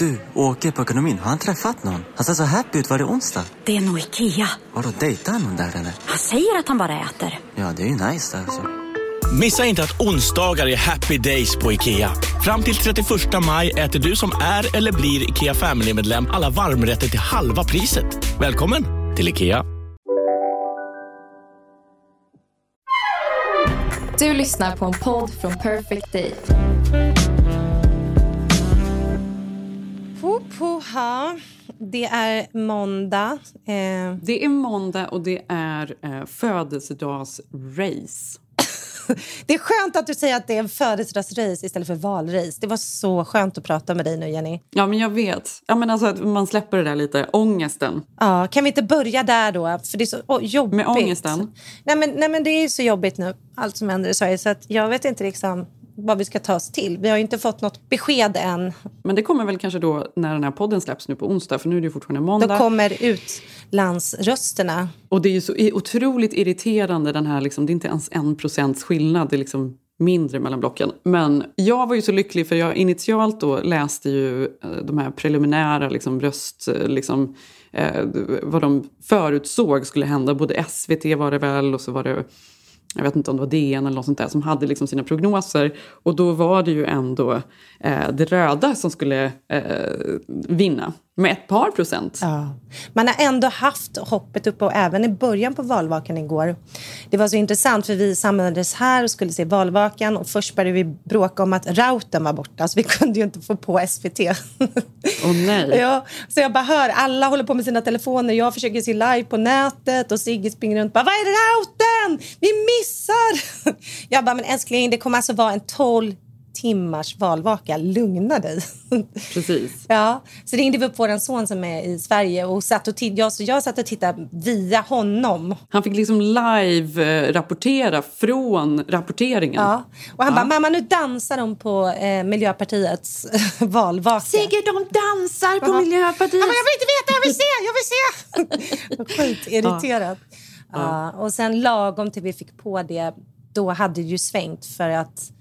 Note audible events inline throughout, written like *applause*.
Du, åker på ekonomin. Har han träffat någon? Han ser så happy ut. Var det onsdag? Det är nog Ikea. Har du dejtat någon där eller? Han säger att han bara äter. Ja, det är ju nice alltså. Missa inte att onsdagar är happy days på IKEA. Fram till 31 maj äter du som är eller blir IKEA Family-medlem alla varmrätter till halva priset. Välkommen till IKEA. Du lyssnar på en podd från Perfect Day. Puha. Det är måndag. Eh, Det är måndag och det är eh, födelsedagsrace. *laughs* det är skönt att du säger att det är en födelsedagsrace istället för valrace. Det var så skönt att prata med dig nu, Jenny. Ja, men jag vet. Ja, men alltså att man släpper det där lite. Ångesten. Ja, kan vi inte börja där då? För det är så oh, jobbigt. Med ångesten? Nej men, nej, men det är så jobbigt nu, allt som händer i Sverige. Så att jag vet inte liksom vad vi ska ta oss till. Vi har ju inte fått något besked än. Men det kommer väl kanske då när den här podden släpps nu på onsdag, för nu är det fortfarande måndag. Då kommer utlandsrösterna. Och det är ju så otroligt irriterande den här, liksom, det är inte ens en procents skillnad, det är liksom mindre mellan blocken. Men jag var ju så lycklig för jag initialt då läste ju eh, de här preliminära liksom, röst... eh, Liksom, eh, vad de förutsåg skulle hända. Både SVT var det väl och så var det jag vet inte om det var DN eller något sånt där, som hade liksom sina prognoser. Och då var det ju ändå eh, det röda som skulle eh, vinna med ett par procent. Ja. Man har ändå haft hoppet uppe och även i början på valvakan igår. Det var så intressant för vi samlades här och skulle se valvakan och först började vi bråka om att routern var borta så vi kunde ju inte få på SVT. Åh nej. Ja, så jag bara hör, alla håller på med sina telefoner, jag försöker se live på nätet och Sigge springer runt och bara Vad är routern? Vi missar! Jag bara, men älskling det kommer alltså vara en 12 timmars valvaka, lugna dig. *laughs* Precis. Ja, så ringde vi upp vår son som är i Sverige och satt och jag, så jag satt och tittade via honom. Han fick liksom live eh, från rapporteringen. Ja. Och han bara, mamma nu dansar de på eh, Miljöpartiets valvaka. Sigge, de dansar på Ja. Miljöpartiet! Jag vill inte veta, jag vill se, jag vill se! *laughs* Skitirriterad. Ja. och sen lagom till vi fick på det, då hade det ju svängt för att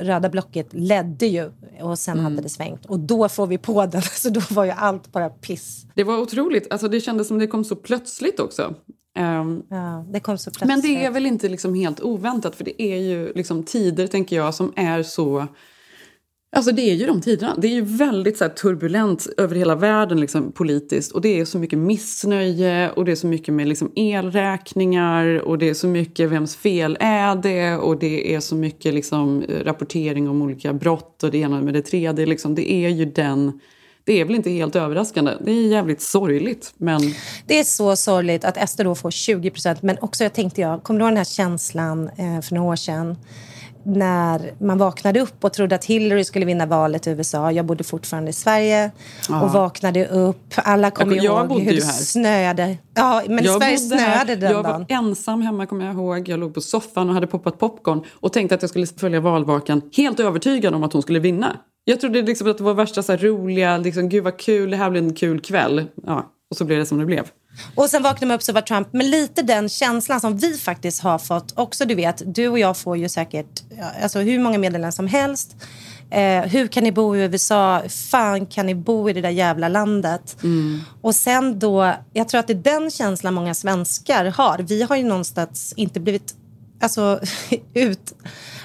röda blocket ledde ju och sen hade det svängt. Och då får vi på den, *laughs* så då var ju allt bara piss. Det var otroligt. Alltså, det kändes som det kom så plötsligt också. Ehm, Ja, det kom så plötsligt. Men det är väl inte liksom helt oväntat för det är ju liksom tider, tänker jag, som är så... Alltså det är ju de tiderna. Det är ju väldigt så här, turbulent över hela världen liksom, politiskt. Och det är så mycket missnöje och det är så mycket med liksom, elräkningar och det är så mycket vems fel är det och det är så mycket liksom, rapportering om olika brott och det ena med det tredje. Liksom, det är ju den... Det är väl inte helt överraskande. Det är jävligt sorgligt. Men Det är så sorgligt att Ester då får 20 procent. Men också, jag tänkte jag, kommer du ihåg den här känslan eh, för några år sedan? När man vaknade upp och trodde att Hillary skulle vinna valet i USA. Jag bodde fortfarande i Sverige Ja. och vaknade upp. Alla kommer Jag- jag ihåg bodde hur det här. snöade. Ja, men i Sverige snöade den Jag var dagen. ensam hemma kommer jag ihåg. Jag låg på soffan och hade poppat popcorn och tänkte att jag skulle följa valvakan helt övertygad om att hon skulle vinna. Jag trodde liksom att det var värsta så här roliga, liksom, gud vad kul, det här blir en kul kväll. Ja, och så blev det som det blev. Och sen vaknade man upp så var Trump. Men lite den känslan som vi faktiskt har fått också. Du vet, du och jag får ju säkert alltså hur många meddelanden som helst. Eh, hur kan ni bo i USA? Fan kan ni bo i det där jävla landet? Och sen då, jag tror att det är den känslan många svenskar har. Vi har ju någonstans inte blivit alltså, *laughs*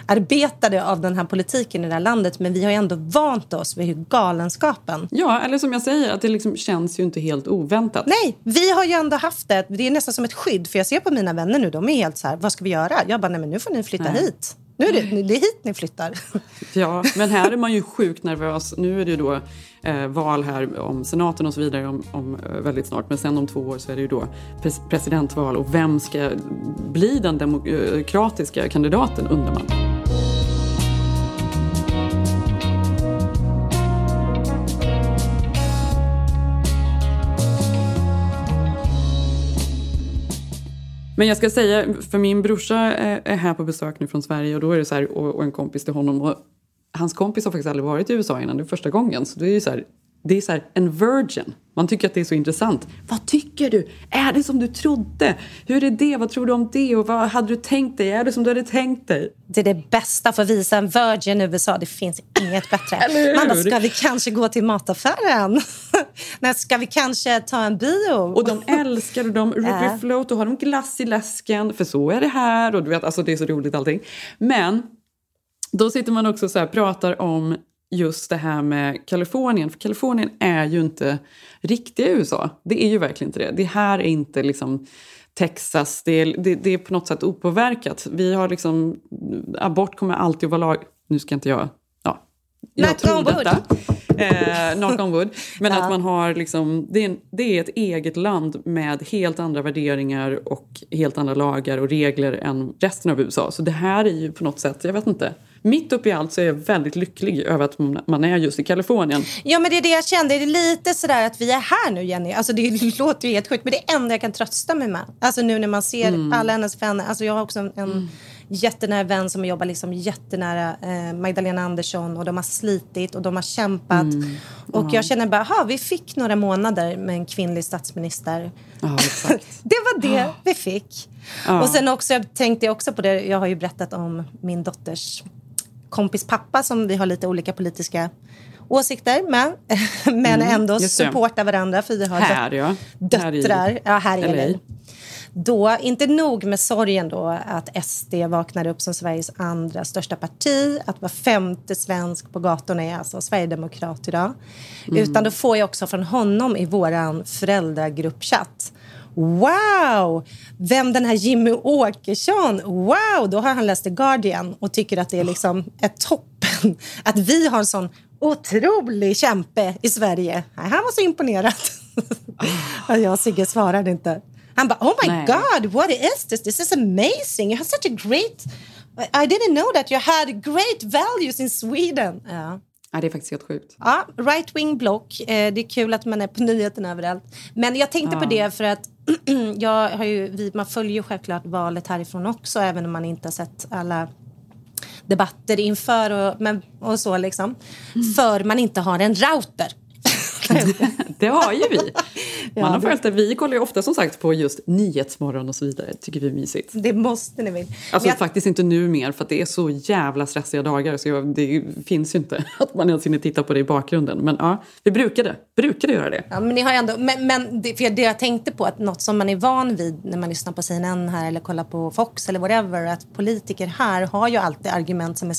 utarbetade av den här politiken i det här landet. Men vi har ju ändå vant oss vid hur galenskapen Ja, eller som jag säger, att det liksom känns ju inte helt oväntat. Nej, vi har ju ändå haft det. Det är nästan som ett skydd. För jag ser på mina vänner nu, de är helt så här, vad ska vi göra? Jag bara, nej men nu får ni flytta Nej. hit. Nu är det, det är hit ni flyttar. *laughs* Ja, men här är man ju sjukt nervös. Nu är det ju då eh, val här om senaten och så vidare om, om eh, väldigt snart. Men sen om två år så är det ju då pres presidentval och vem ska bli den demokratiska kandidaten undrar man. Men jag ska säga, för min brorsa är, här på besök nu från Sverige och då är det så här, och, och en kompis till honom. Och hans kompis har faktiskt aldrig varit i USA innan, det är första gången. Så det är ju så här, det är så här, en virgin. Man tycker att det är så intressant. Vad tycker du? Är det som du trodde? Hur är det? Vad tror du om det? Och vad hade du tänkt dig? Är det som du hade tänkt dig? Det är det bästa för att visa en virgin i USA. Det finns inget bättre. *laughs* Man bara, ska vi kanske gå till mataffären? *laughs* Nej, ska vi kanske ta en bio? Och de älskar och de *laughs* Float och har de glass i läsken. För så är det här. Och du vet, alltså det är så roligt allting. Men då sitter man också och pratar om just det här med Kalifornien. För Kalifornien är ju inte riktiga USA. Det är ju verkligen inte det. Det här är inte liksom Texas. Det är, det, det är på något sätt opåverkat. Vi har liksom... Abort kommer alltid att vara lag... Nu ska inte jag... Ja, jag Knock tror detta. Eh, knock on wood. Men Ja. att man har liksom... Det är, det är ett eget land med helt andra värderingar och helt andra lagar och regler än resten av USA. Så det här är ju på något sätt... Jag vet inte. Mitt uppe i allt så är jag väldigt lycklig över att man är just i Kalifornien. Ja, men det är det jag kände. Det är lite sådär att vi är här nu, Jenny. Alltså, det *laughs* låter ju helt sjukt, men det är enda jag kan trösta mig med. Alltså nu när man ser Mm. alla hennes vänner. Alltså, jag har också en, en jättenära vän som jobbar liksom jättenära eh, Magdalena Andersson och de har slitit och de har kämpat. Mm. Och jag känner bara, aha, vi fick några månader med en kvinnlig statsminister. Ja. *laughs* Det var det vi fick. Ja. Och sen också, jag tänkte också på det, jag har ju berättat om min dotters kompis pappa som vi har lite olika politiska åsikter med. *laughs* Men ändå Mm, det. supportar varandra för vi har Här, ja. Här i döttrar. ja, här i. LA. Då, inte nog med sorgen då att SD vaknade upp som Sveriges andra största parti, att var femte svensk på gatorna är alltså sverigedemokrat idag. Mm. Utan då får jag också från honom i våran föräldragruppchatt. Wow! Vem den här Jimmy Åkesson? Wow! Då har han läst The Guardian och tycker att det är liksom ett toppen *laughs* att vi har en sån otrolig kämpe i Sverige. Han var så imponerad. *laughs* Och jag och Sigge svarade inte. Han bara, oh my Nej. god, what is this? This is amazing. You have such a great... I didn't know that you had great values in Sweden. Ja. Ja, det är faktiskt helt sjukt. Ja, right wing block. Eh, det är kul att man är på nyheterna överallt. Men jag tänkte på det för att *clears throat* jag har ju, vi, man följer ju självklart valet härifrån också även om man inte har sett alla debatter inför och, men, och så liksom. För man inte har en router. *laughs* Det har ju vi. *laughs* Man har det- följt det. Vi kollar ju ofta som sagt på just Nyhetsmorgon och så vidare. tycker vi är mysigt. Det måste ni väl. Alltså jag- faktiskt inte nu mer för det är så jävla stressiga dagar så jag, det finns ju inte *laughs* att man ens hinner titta på det i bakgrunden. Men ja, vi brukade, brukade göra det. Ja, men ni har ändå, men, men det, för det jag tänkte på, att något som man är van vid när man lyssnar på CNN här eller kollar på Fox eller whatever, att politiker här har ju alltid argument som är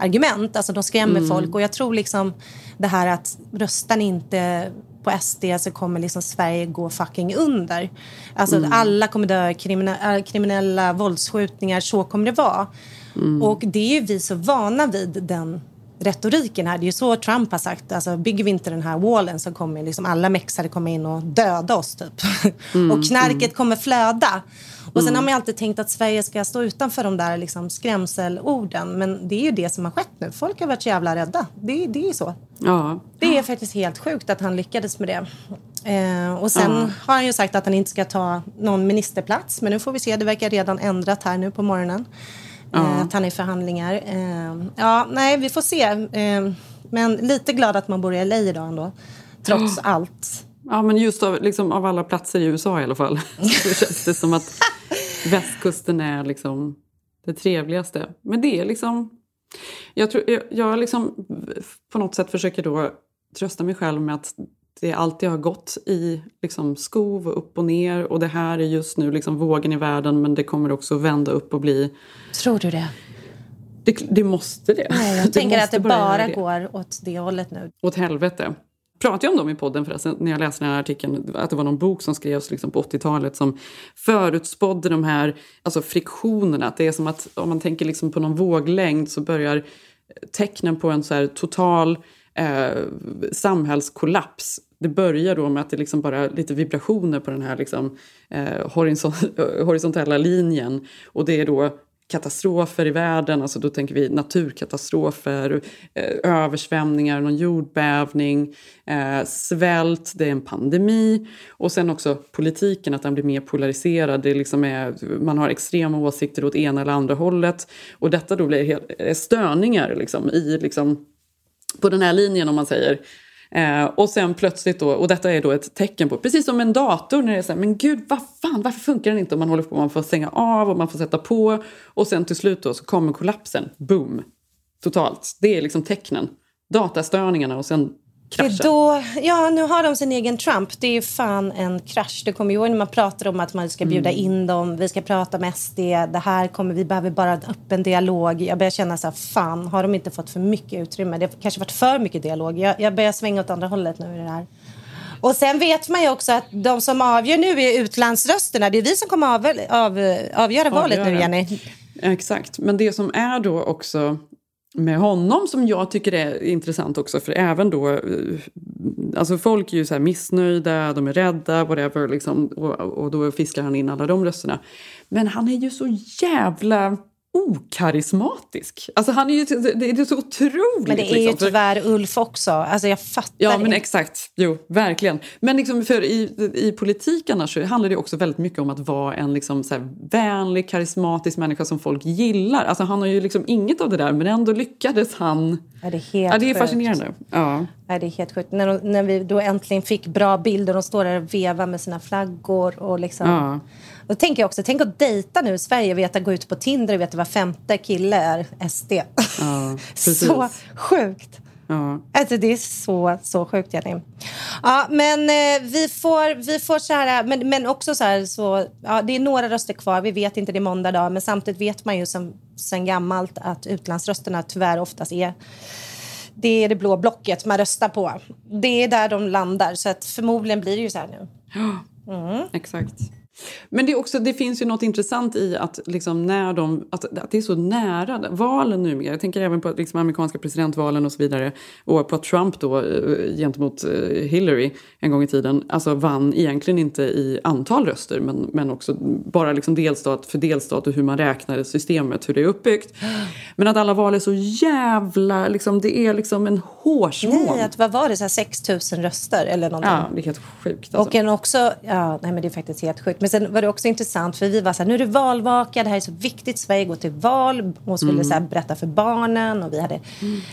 skrämselargument. Alltså de skrämmer folk och jag tror liksom det här att röstar ni inte på SD så kommer liksom Sverige gå fucking under. Alltså alla kommer dö kriminella, äh, kriminella våldsskjutningar, så kommer det vara. Och det är ju vi så vana vid den retoriken här. Det är ju så Trump har sagt. Alltså, bygger vi inte den här wallen så kommer liksom alla mexare komma in och döda oss typ. och knarket kommer flöda. Och sen har man alltid tänkt att Sverige ska stå utanför de där liksom skrämselorden. Men det är ju det som har skett nu. Folk har varit så jävla rädda. Det, det är ju så. Ja, Det är faktiskt helt sjukt att han lyckades med det. Eh, och sen Ja. har han ju sagt att han inte ska ta någon ministerplats. Men nu får vi se. Det verkar redan ändrat här nu på morgonen. Eh, att han är i förhandlingar. Eh, ja, nej, vi får se. Eh, men lite glad att man bor i LA idag ändå. Trots allt. ja men just av, liksom, av alla platser i USA i alla fall *laughs* så känns det som att västkusten är liksom det trevligaste. Men det är liksom... Jag, tror, jag, jag liksom på något sätt försöker då trösta mig själv med att det alltid har gått i liksom skov och upp och ner och det här är just nu liksom vågen i världen men det kommer också vända upp och bli... Tror du det? Det, det måste det. Nej, *laughs* jag tänker måste att det bara göra går åt det hållet nu. Åt helvete. Pratade jag om dem i podden förresten när jag läste den här artikeln? Att det var någon bok som skrevs liksom på 80-talet som förutspådde de här alltså friktionerna. Att det är som att om man tänker liksom på någon våglängd så börjar tecknen på en så här total eh, samhällskollaps. Det börjar då med att det liksom bara är lite vibrationer på den här liksom, eh, eh, horisontella linjen. Och det är då katastrofer i världen, alltså då tänker vi naturkatastrofer, eh, översvämningar, någon jordbävning, eh, svält, det är en pandemi och sen också politiken, att den blir mer polariserad. Det liksom är, man har extrema åsikter åt ena eller andra hållet och detta då blir helt, störningar liksom, i, liksom, på den här linjen om man säger. Eh, och sen plötsligt då, och detta är då ett tecken på, precis som en dator när det är så här, men gud vad fan, varför funkar den inte? Och man håller på, man får stänga av och man får sätta på. Och sen till slut då så kommer kollapsen, boom, totalt. Det är liksom tecknen, datastörningarna och sen kraschen. Då, ja, nu har de sin egen Trump. Det är ju fan en krasch. Det kommer ju ihåg när man pratar om att man ska bjuda Mm. in dem. Vi ska prata med SD. Det här kommer, vi behöver bara en öppen dialog. Jag börjar känna så här, fan, har de inte fått för mycket utrymme? Det har kanske varit för mycket dialog. Jag, jag börjar svänga åt andra hållet nu i det här. Och sen vet man ju också att de som avgör nu är utlandsrösterna. Det är vi som kommer av, av, avgöra valet nu, Avgöra. Jenny. Exakt, men det som är då också med honom som jag tycker är intressant också, för även då, eh, alltså folk är ju så här missnöjda, de är rädda, whatever, liksom, och, och då fiskar han in alla de rösterna. Men han är ju så jävla okarismatisk. Alltså han är ju, det är så otroligt. Men det är ju liksom, tyvärr Ulf också. Alltså jag fattar Ja, men inte. exakt. Jo, verkligen. Men liksom för i, i politik annars så handlar det också väldigt mycket om att vara en liksom så vänlig, karismatisk människa som folk gillar. Alltså han har ju liksom inget av det där, men ändå lyckades han. Ja, det är helt Ja, det är sjukt. fascinerande. Ja. Nej, det är helt sjukt. När, de, när vi då äntligen fick bra bilder, de står där och vevar med sina flaggor. Och liksom. Ja. Då tänker jag också, tänk att dejta nu i Sverige, veta gå ut på Tinder och veta var femte kille är SD. Ja, *laughs* så sjukt. Ja. Alltså det är så, så sjukt Jenny. Ja, men eh, vi får, vi får så här, men, men också så här, så, ja, det är några röster kvar, vi vet inte, det är måndag dag, men samtidigt vet man ju sen, sen gammalt att utlandsrösterna tyvärr oftast är det är det blå blocket man röstar på. Det är där de landar, så att förmodligen blir det ju så här nu. Exakt. Men det, är också, det finns ju något intressant i att, liksom när de, att, att det är så nära valen numera. Jag tänker även på liksom amerikanska presidentvalen och så vidare. Och på att Trump då eh, gentemot eh, Hillary en gång i tiden alltså vann egentligen inte i antal röster men, men också bara liksom delstat för delstat och hur man räknar systemet, hur det är uppbyggt. Men att alla val är så jävla... Liksom, det är liksom en hårsmån. Nej, att, vad var det, så här 6 000 röster eller någonting? Ja, det är helt sjukt. Alltså. Och en också, ja, nej men det är faktiskt helt sjukt. Men sen var det också intressant för vi var så här, nu är det valvaka, det här är så viktigt, Sverige går till val. Hon skulle Mm. så här, berätta för barnen och vi hade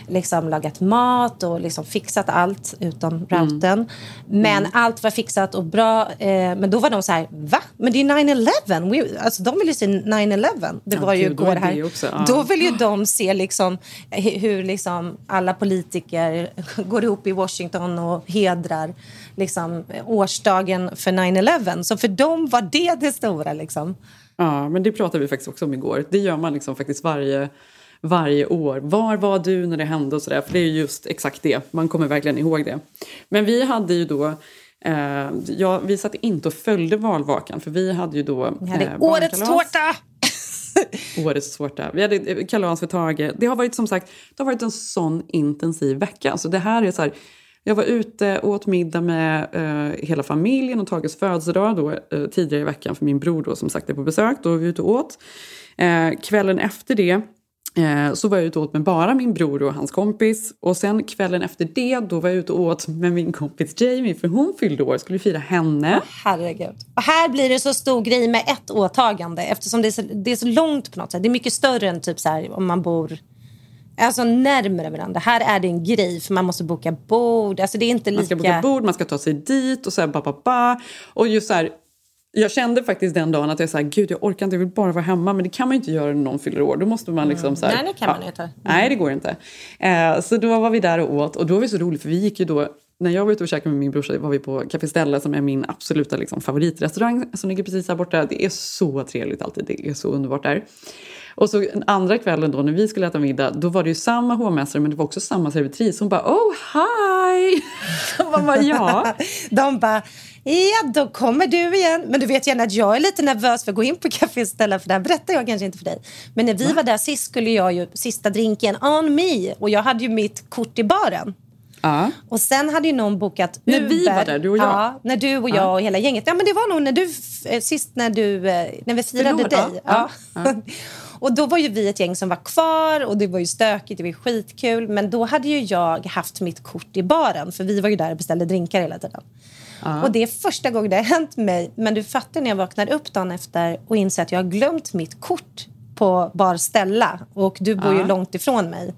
liksom lagat mat och liksom fixat allt utom Mm. routern. Men allt var fixat och bra. Eh, men då var de så här, va? Men det är 9-11. We, alltså, de vill ju se 9-11. Det Ja, var ju gud, då igår är här. också, ja. Då vill ju de se liksom, hu- hur liksom alla politiker *laughs* går ihop i Washington och hedrar liksom, årsdagen för 9-11. Så för dem var det det stora. Liksom. Ja, men det pratade vi faktiskt också om igår. Det gör man liksom faktiskt varje, varje år. Var var du när det hände och sådär? För det är ju just exakt det. Man kommer verkligen ihåg det. Men vi hade ju då Eh, ja, vi satt inte och följde valvakan för vi hade ju då... Vi hade eh, årets tårta! *laughs* Årets tårta. Vi hade eh, kalas för Tage. Det har varit som sagt det har varit en sån intensiv vecka. Alltså det här är så här, jag var ute och åt middag med eh, hela familjen och Tages födelsedag då, eh, tidigare i veckan för min bror då, som sagt är på besök. Då var vi ute och åt. Eh, kvällen efter det eh, så var jag ute och åt med bara min bror och hans kompis. Och sen kvällen efter det då var jag ute och åt med min kompis Jamie för hon fyllde år. Skulle fira henne. Herregud. Och här blir det så stor grej med ett åtagande eftersom det är så, det är så långt på något sätt. Det är mycket större än typ så här, om man bor alltså närmare varandra. Här är det en grej för man måste boka bord. Alltså det är inte lika... Man ska boka bord, man ska ta sig dit och så här, ba, ba, ba. Och just så här, jag kände faktiskt den dagen att jag sa gud jag orkar inte, jag vill bara vara hemma. Men det kan man ju inte göra när någon fyller år. Då måste man liksom så här, Nej, det kan man inte. Nej, det går inte. Eh, så då var vi där och åt. Och då var det så roligt för vi gick ju då när jag var ute och käkade med min brorsa var vi på Café Stella som är min absoluta liksom, favoritrestaurang som ligger precis här borta. Det är så trevligt alltid, det är så underbart där. Och så andra kvällen då när vi skulle äta middag då var det ju samma hovmästare men det var också samma servitris. Hon bara oh hi! *laughs* Man bara ja. *laughs* De bara, ja då kommer du igen. Men du vet gärna att jag är lite nervös för att gå in på *laughs* Café Stella för det här berättar jag kanske inte för dig. Men när vi var där sist skulle jag ju sista drinken on me och jag hade ju mitt kort i baren. ja. Och sen hade ju någon bokat När Uber. vi var där, du och jag? Ja, när du och jag och hela gänget. Ja, men det var nog när du, eh, sist när, du, eh, när vi firade Förlåt, dig. Ja. Och då var ju vi ett gäng som var kvar och det var ju stökigt, det var ju skitkul. Men då hade ju jag haft mitt kort i baren för vi var ju där och beställde drinkar hela tiden. Ja. Och det är första gången det har hänt mig. Men du fattar när jag vaknar upp dagen efter och inser att jag har glömt mitt kort på Bar Stella och du bor ju långt ifrån mig.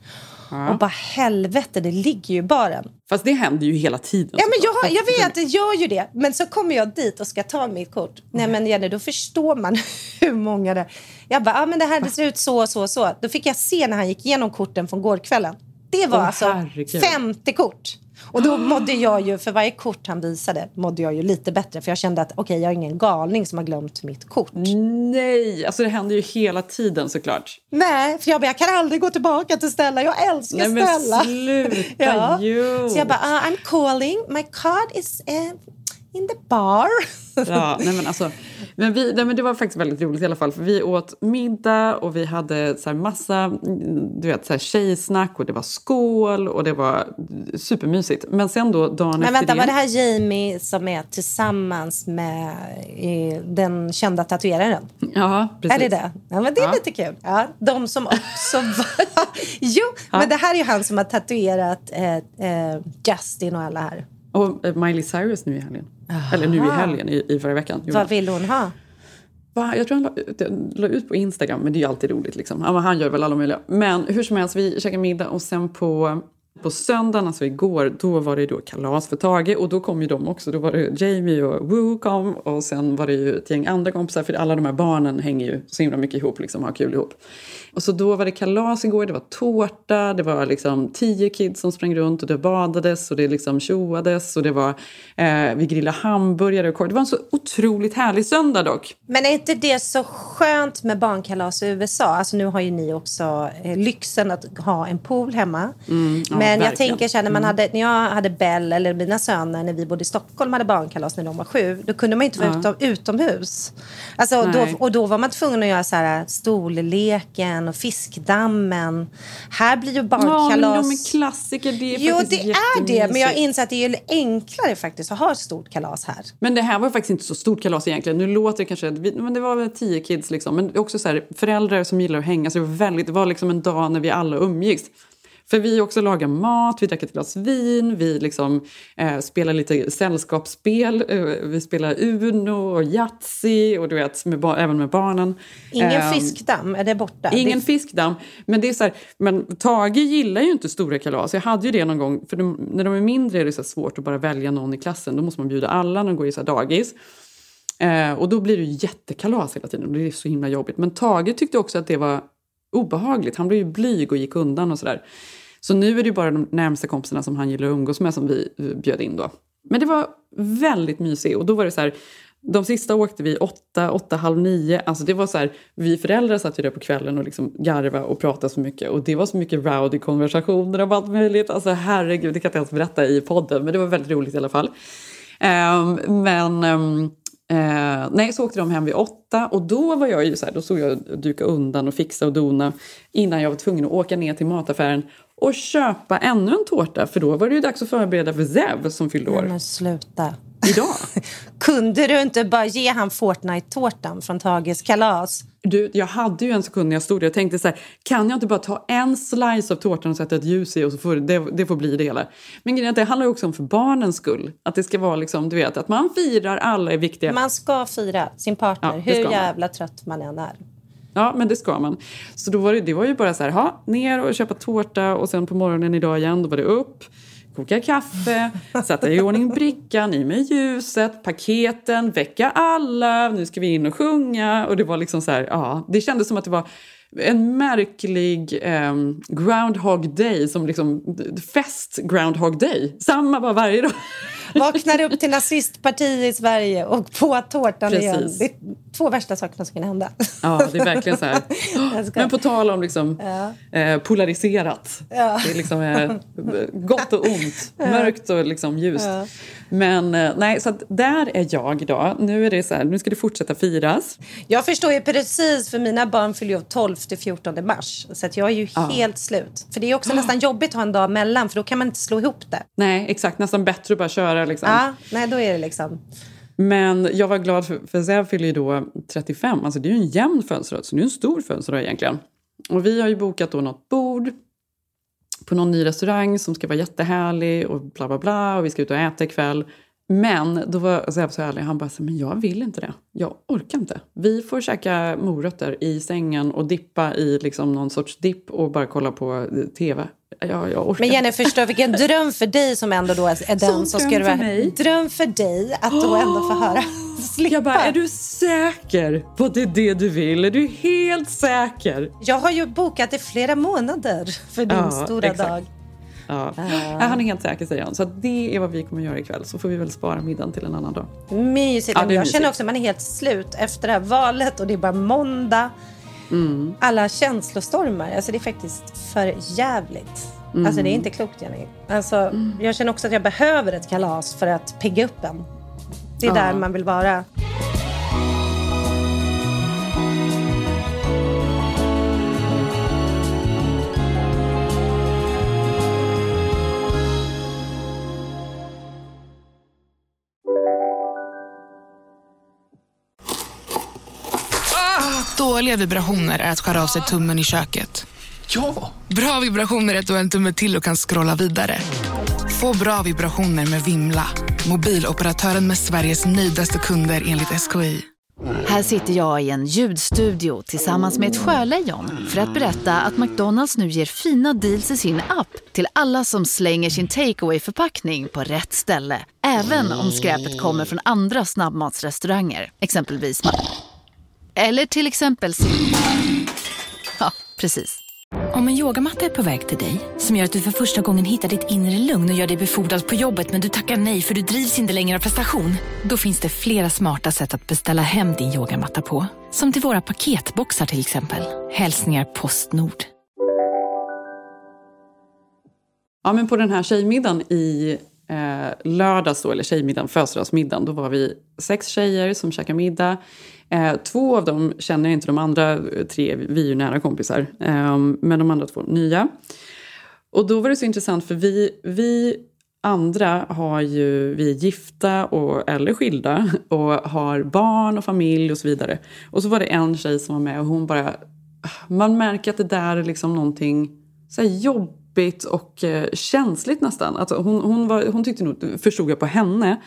Ja. Och bara helvete, det ligger ju i baren. Fast det händer ju hela tiden. Ja, men jag, jag vet, det gör ju det. Men så kommer jag dit och ska ta mitt kort. Nej men Jenny, då förstår man *laughs* hur många det är. Jag bara, ja men det här det ser ut så och så och så. Då fick jag se när han gick igenom korten från gårkvällen. Det var oh, alltså herregud. 50 kort. Och då mådde jag ju, för varje kort han visade, mådde jag ju lite bättre. För jag kände att okej, okay, jag är ingen galning som har glömt mitt kort. Nej, alltså det händer ju hela tiden såklart. Nej, för jag bara, jag kan aldrig gå tillbaka till Stella. Jag älskar Nej, men Stella. sluta *laughs* ja. ju. Så jag bara, uh, I'm calling. My card is uh, in the bar. ja, nej men alltså, men vi, nej men det var faktiskt väldigt roligt i alla fall. För vi åt middag och vi hade så massa du vet, så här tjejsnack och det var skål och det var supermysigt. Men sen då dagen Men vänta, det... var det här Jamie som är tillsammans med den kända tatueraren? Ja, precis. Är det det? Ja, men det är ja. lite kul. Ja, de som också *laughs* var... jo, ja. men det här är ju han som har tatuerat eh, eh, Justin och alla här. Och eh, Miley Cyrus nu i helgen. Aha. Eller nu i helgen, i, i förra veckan. Vad vill hon ha? Va? Jag tror han la, ut, la ut på Instagram, men det är ju alltid roligt. Liksom. Ja, han gör väl alla möjliga. Men hur som helst, vi käkade middag och sen på, på söndagen, alltså igår, då var det då kalas för Tage och då kom ju de också. Då var det Jamie och Woo kom och sen var det ju ett gäng andra kompisar för alla de här barnen hänger ju så himla mycket ihop, liksom, har kul ihop. Och så då var det kalas igår, det var tårta, det var liksom tio kids som sprang runt och det badades och det liksom tjoades och det var, eh, vi grillade hamburgare och korv. Det var en så otroligt härlig söndag dock. Men är inte det så skönt med barnkalas i USA? Alltså nu har ju ni också eh, lyxen att ha en pool hemma. Mm, ja, Men jag tänker så här, när, man mm. hade, när jag hade Bell eller mina söner när vi bodde i Stockholm hade barnkalas när de var sju. Då kunde man inte vara ja. utom, utomhus. Alltså, då, och då var man tvungen att göra så här stolleken och Fiskdammen. Här blir ju barnkalas... Ja, men de är klassiker. Det är jo, det är det. Men jag inser att det är enklare faktiskt att ha ett stort kalas här. Men det här var faktiskt inte så stort kalas egentligen. Nu låter det kanske... Men det var väl tio kids liksom. Men också så här, föräldrar som gillar att hänga. Så det var, väldigt, det var liksom en dag när vi alla umgicks. För vi också lagar mat, vi drack ett glas vin, vi liksom, eh, spelar lite sällskapsspel. Eh, vi spelar Uno och Yatzy och du vet, med även med barnen. Ingen eh, fiskdamm, är det borta? Ingen det... fiskdamm. Men, det är så här, men Tage gillar ju inte stora kalas. Jag hade ju det någon gång, för de, när de är mindre är det så svårt att bara välja någon i klassen. Då måste man bjuda alla när de går i så dagis. Eh, och då blir det jättekalas hela tiden och det är så himla jobbigt. Men Tage tyckte också att det var obehagligt. Han blev ju blyg och gick undan och sådär. Så nu är det bara de närmsta kompisarna som han gillar att umgås med som vi bjöd in då. Men det var väldigt mysigt och då var det så här, de sista åkte vi åtta, åtta, halv nio. Alltså det var så här, vi föräldrar satt ju där på kvällen och liksom garva och pratade så mycket. Och det var så mycket rowdy konversationer om allt möjligt. Alltså herregud, det kan jag inte ens berätta i podden. Men det var väldigt roligt i alla fall. Um, men um, Eh, nej, så åkte de hem vid åtta och då var jag ju så här, då såg jag duka undan och fixa och dona innan jag var tvungen att åka ner till mataffären och köpa ännu en tårta för då var det ju dags att förbereda för Zev som fyllde år. Men sluta. Idag. *laughs* Kunde du inte bara ge han Fortnite-tårtan från Tages kalas? Du, jag hade ju en sekund när jag stod där och tänkte så här, kan jag inte bara ta en slice av tårtan och sätta ett ljus i och så får det, det får bli det hela. Men grejen det handlar ju också om för barnens skull. Att det ska vara liksom, du vet, att man firar, alla är viktiga. Man ska fira sin partner, ja, hur jävla trött man än är. Ja, men det ska man. Så då var det, det var ju bara så här, ha, ner och köpa tårta och sen på morgonen idag igen, då var det upp koka kaffe, *laughs* sätta i ordning brickan, i med ljuset, paketen, väcka alla, nu ska vi in och sjunga. Och det var liksom så här, ja, det kändes som att det var en märklig eh, Groundhog Day, som liksom fest Groundhog Day. Samma bara varje dag. Vaknar upp till nazistparti i Sverige och på tårtan Precis. igen. Två värsta sakerna som kan hända. Ja, det är verkligen så här. *laughs* Men på tal om liksom, ja. eh, polariserat. Ja. Det är liksom eh, gott och ont, *laughs* mörkt och liksom ljust. Ja. Men eh, nej, så där är jag idag. Nu är det så här, nu ska det fortsätta firas. Jag förstår ju precis, för mina barn fyller ju 12 till 14 mars. Så att jag är ju helt slut. För det är också *gasps* nästan jobbigt att ha en dag mellan, för då kan man inte slå ihop det. Nej, exakt. Nästan bättre att bara köra liksom. Ja, nej, då är det liksom... Men jag var glad för, för Zev fyller ju då 35. Alltså det är ju en jämn födelsedag, så det är en stor födelsedag egentligen. Och vi har ju bokat då något bord på någon ny restaurang som ska vara jättehärlig och bla bla bla och vi ska ut och äta ikväll. Men då var Zev så ärlig, han bara, men jag vill inte det. Jag orkar inte. Vi får käka morötter i sängen och dippa i liksom någon sorts dipp och bara kolla på eh, tv. Jag, jag orkar Men Jenny, inte. förstå vilken dröm för dig som ändå då är den som dröm ska för vara... mig. Dröm för dig att då ändå få höra. Slippa. *gasps* Jag bara, är du säker på att det är det du vill? Är du helt säker? Jag har ju bokat i flera månader för din Ja, stora exakt. dag. Ja. Ja, han är helt säker säger han. Så det är vad vi kommer göra ikväll. Så får vi väl spara middagen till en annan dag. Mysigt. Ja, jag mysigt. känner också att man är helt slut efter det här valet och det är bara måndag. Mm. Alla känslostormar. Alltså det är faktiskt för jävligt. Mm. Alltså det är inte klokt Jenny. Alltså, Jag känner också att jag behöver ett kalas för att pigga upp en. Det är Ja. där man vill vara. Dåliga vibrationer är att skära av sig tummen i köket. Ja! Bra vibrationer är att du har en tumme till och kan scrolla vidare. Få bra vibrationer med Vimla. Mobiloperatören med Sveriges nöjdaste kunder enligt SKI. Här sitter jag i en ljudstudio tillsammans med ett sjölejon för att berätta att McDonalds nu ger fina deals i sin app till alla som slänger sin takeaway förpackning på rätt ställe. Även om skräpet kommer från andra snabbmatsrestauranger, exempelvis Eller till exempel Ja, precis. Om en yogamatta är på väg till dig, som gör att du för första gången hittar ditt inre lugn och gör dig befordrad på jobbet men du tackar nej för du drivs inte längre av prestation. Då finns det flera smarta sätt att beställa hem din yogamatta på. Som till våra paketboxar till exempel. Hälsningar Postnord. Ja, men på den här tjejmiddagen i eh, lördags, då, eller tjejmiddagen, födelsedagsmiddagen, då var vi sex tjejer som käkade middag. Eh, två av dem känner jag inte, de andra tre, vi är ju nära kompisar. Eh, men de andra två nya. Och då var det så intressant för vi, vi andra har ju, vi är gifta och, eller skilda *laughs* och har barn och familj och så vidare. Och så var det en tjej som var med och hon bara, ah, man märker att det där är liksom någonting så här jobbigt och eh, känsligt nästan. Alltså hon, hon, var, hon tyckte nog, förstod jag på henne,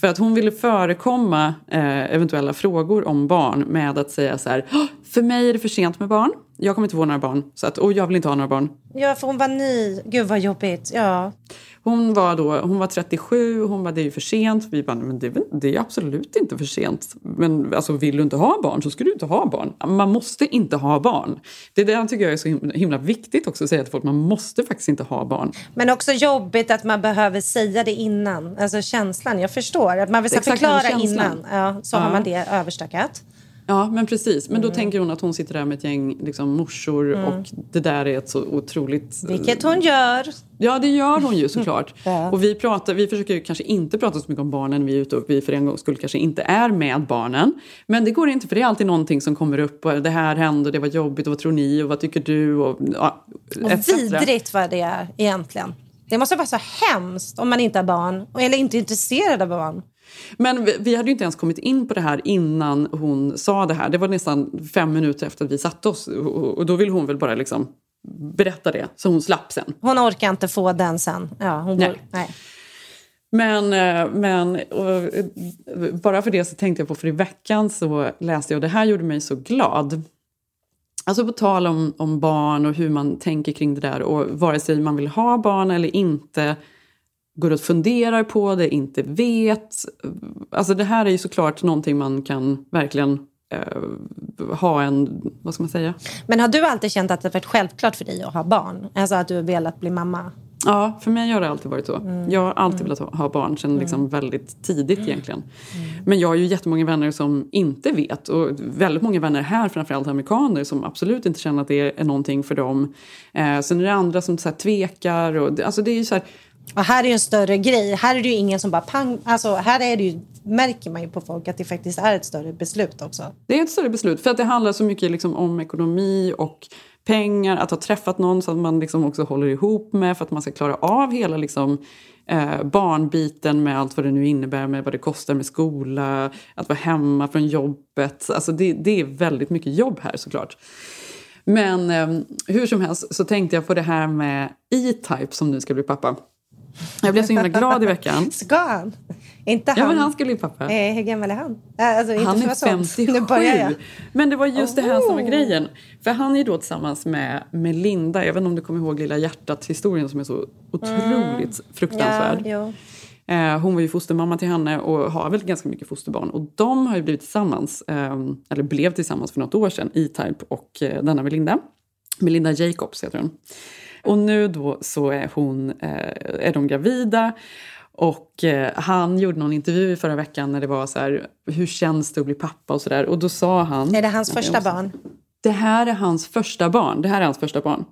för att hon ville förekomma eh, eventuella frågor om barn med att säga så här, för mig är det för sent med barn, jag kommer inte få några barn, så att, och jag vill inte ha några barn. Ja, för hon var ny. Gud vad jobbigt. Ja. Hon var, då, hon var 37 hon bara det är ju för sent. Vi bara, men det, det är absolut inte för sent. Men alltså, vill du inte ha barn så ska du inte ha barn. Man måste inte ha barn. Det där tycker jag är så himla, himla viktigt också att säga till folk. Man måste faktiskt inte ha barn. Men också jobbigt att man behöver säga det innan. Alltså känslan. Jag förstår. Att man vill förklara innan. Ja, så har Ja. man det överstökat. Ja, men precis. Men då Mm. tänker hon att hon sitter där med ett gäng liksom, morsor Mm. och det där är ett så otroligt... Vilket hon gör. Ja, det gör hon ju såklart. *laughs* Ja. Och vi, pratar, vi försöker ju kanske inte prata så mycket om barnen vi är ute och vi för en gångs skull kanske inte är med barnen. Men det går inte för det är alltid någonting som kommer upp och det här hände och det var jobbigt och vad tror ni och vad tycker du och ja, Och vidrigt vad det är egentligen. Det måste vara så hemskt om man inte har barn. Eller inte är intresserad av barn. Men vi, vi hade ju inte ens kommit in på det här innan hon sa det här. Det var nästan fem minuter efter att vi satte oss och, och då ville hon väl bara liksom berätta det så hon slapp sen. Hon orkar inte få den sen. Ja, hon Nej. Bor, nej. Men, eh, men och, eh, bara för det så tänkte jag på, för i veckan så läste jag, och det här gjorde mig så glad. Alltså på tal om, om barn och hur man tänker kring det där och vare sig man vill ha barn eller inte går och funderar på det, inte vet. Alltså det här är ju såklart någonting man kan verkligen eh, ha en, vad ska man säga? Men har du alltid känt att det varit självklart för dig att ha barn? Alltså att du har velat bli mamma? Ja, för mig har det alltid varit så. Mm. Jag har alltid velat ha, barn sedan liksom väldigt tidigt egentligen. Men jag har ju jättemånga vänner som inte vet och väldigt många vänner här, framförallt amerikaner, som absolut inte känner att det är någonting för dem. Eh, sen är det andra som så här, tvekar och det- alltså det är ju så här, och här är ju en större grej. Här är det ju ingen som bara pang. Alltså här är det ju, märker man ju på folk att det faktiskt är ett större beslut också. Det är ett större beslut för att det handlar så mycket liksom om ekonomi och pengar, att ha träffat någon som man liksom också håller ihop med för att man ska klara av hela liksom, eh, barnbiten med allt vad det nu innebär med vad det kostar med skola, att vara hemma från jobbet. Alltså det, det är väldigt mycket jobb här såklart. Men eh, hur som helst så tänkte jag på det här med E-Type som nu ska bli pappa. Jag blev så himla glad i veckan. *laughs* Ska han? Inte han? Ja, men han ska bli pappa. Eh, hur gammal är han? Alltså, inte han är sånt. 57. Nu börjar jag. Men det var just det här som var Oh. grejen. För han är då tillsammans med Melinda. Jag vet inte om du kommer ihåg Lilla hjärtat-historien som är så otroligt fruktansvärd. Mm. Ja, jo. Eh, hon var ju fostermamma till henne och har väl ganska mycket fosterbarn. Och de har ju blivit tillsammans, eh, eller blev tillsammans för något år sedan, E-Type och eh, denna Melinda. Melinda Jacobs heter hon. Och nu då så är, hon, eh, är de gravida. Och eh, han gjorde någon intervju i förra veckan när det var så här, hur känns det att bli pappa och sådär. Och då sa han... Är det hans första barn? det här är hans första barn. Det här är hans första barn.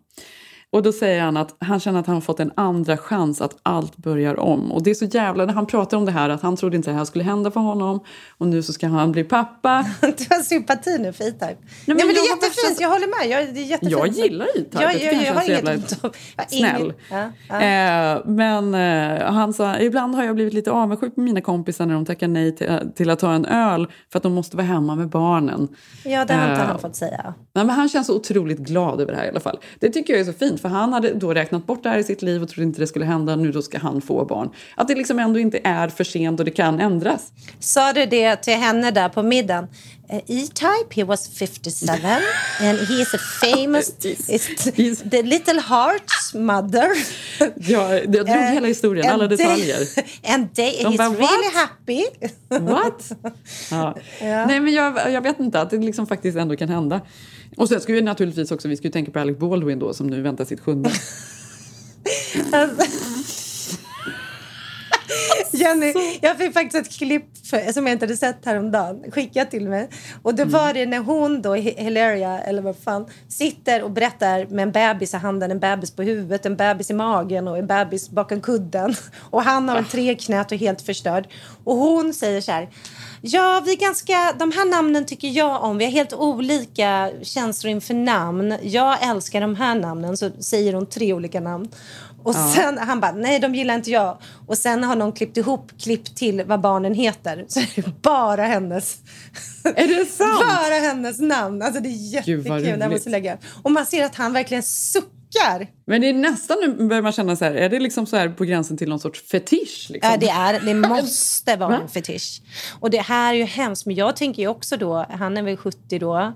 Och då säger han att han känner att han har fått en andra chans att allt börjar om. Och det är så jävla, när han pratar om det här, att han trodde inte det här skulle hända för honom. Och nu så ska han bli pappa. *laughs* Du har sympati nu för E-Type. Nej, men men det jag är jättefint, värsta- jag håller med. Jag, det är jättefint. Jag gillar E-Type. Ja, Jag jag, jag, han har så inget ont om... jag snäll. Ja, ja. Eh, men eh, han sa, ibland har jag blivit lite avundsjuk på mina kompisar när de tackar nej till, till att ta en öl för att de måste vara hemma med barnen. ja, det har inte Eh, han fått säga. Nej, men han känns så otroligt glad över det här i alla fall. Det tycker jag är så fint för han hade då räknat bort det här i sitt liv och trodde inte det skulle hända. Nu då ska han få barn. Att det liksom ändå inte är för sent och det kan ändras. Sa du det till henne där på middagen? Uh, E-Type, he was 57 *laughs* and he is a famous... *laughs* is the little heart's mother. *laughs* Ja, jag drog Eh, hela historien, alla they- detaljer. And they, De he's bara, really happy. What? Ja. Ja. Nej, men jag, jag vet inte, att det liksom faktiskt ändå kan hända. Och sen ska vi naturligtvis också, vi ska ju tänka på Alec Baldwin då som nu väntar sitt sjunde. Alltså. *laughs* *laughs* Jenny, jag fick faktiskt ett klipp som jag inte hade sett häromdagen skickat till mig. Och då var det när hon då, Hi- Hilaria, eller vad fan, sitter och berättar med en bebis i handen, en bebis på huvudet, en bebis i magen och en bebis bakom kudden. *laughs* Och han har en tre i knät och helt förstörd. Och hon säger så här, ja vi ganska, de här namnen tycker jag om, vi har helt olika känslor inför namn. Jag älskar de här namnen, så säger hon tre olika namn. Och Ja. sen han bara, nej de gillar inte jag. Och sen har någon klippt ihop klipp till vad barnen heter. Så är det bara hennes. Är det sant? bara hennes namn. Alltså det är Gud, jättekul. Roligt. måste lägga. Och man ser att han verkligen suckar. Men det är nästan, nu börjar man känna så här, är det liksom så här på gränsen till någon sorts fetisch? Liksom? Ja, det, är, det *laughs* måste vara en fetisch. Och det här är ju hemskt. Men jag tänker ju också då, han är väl 70 då.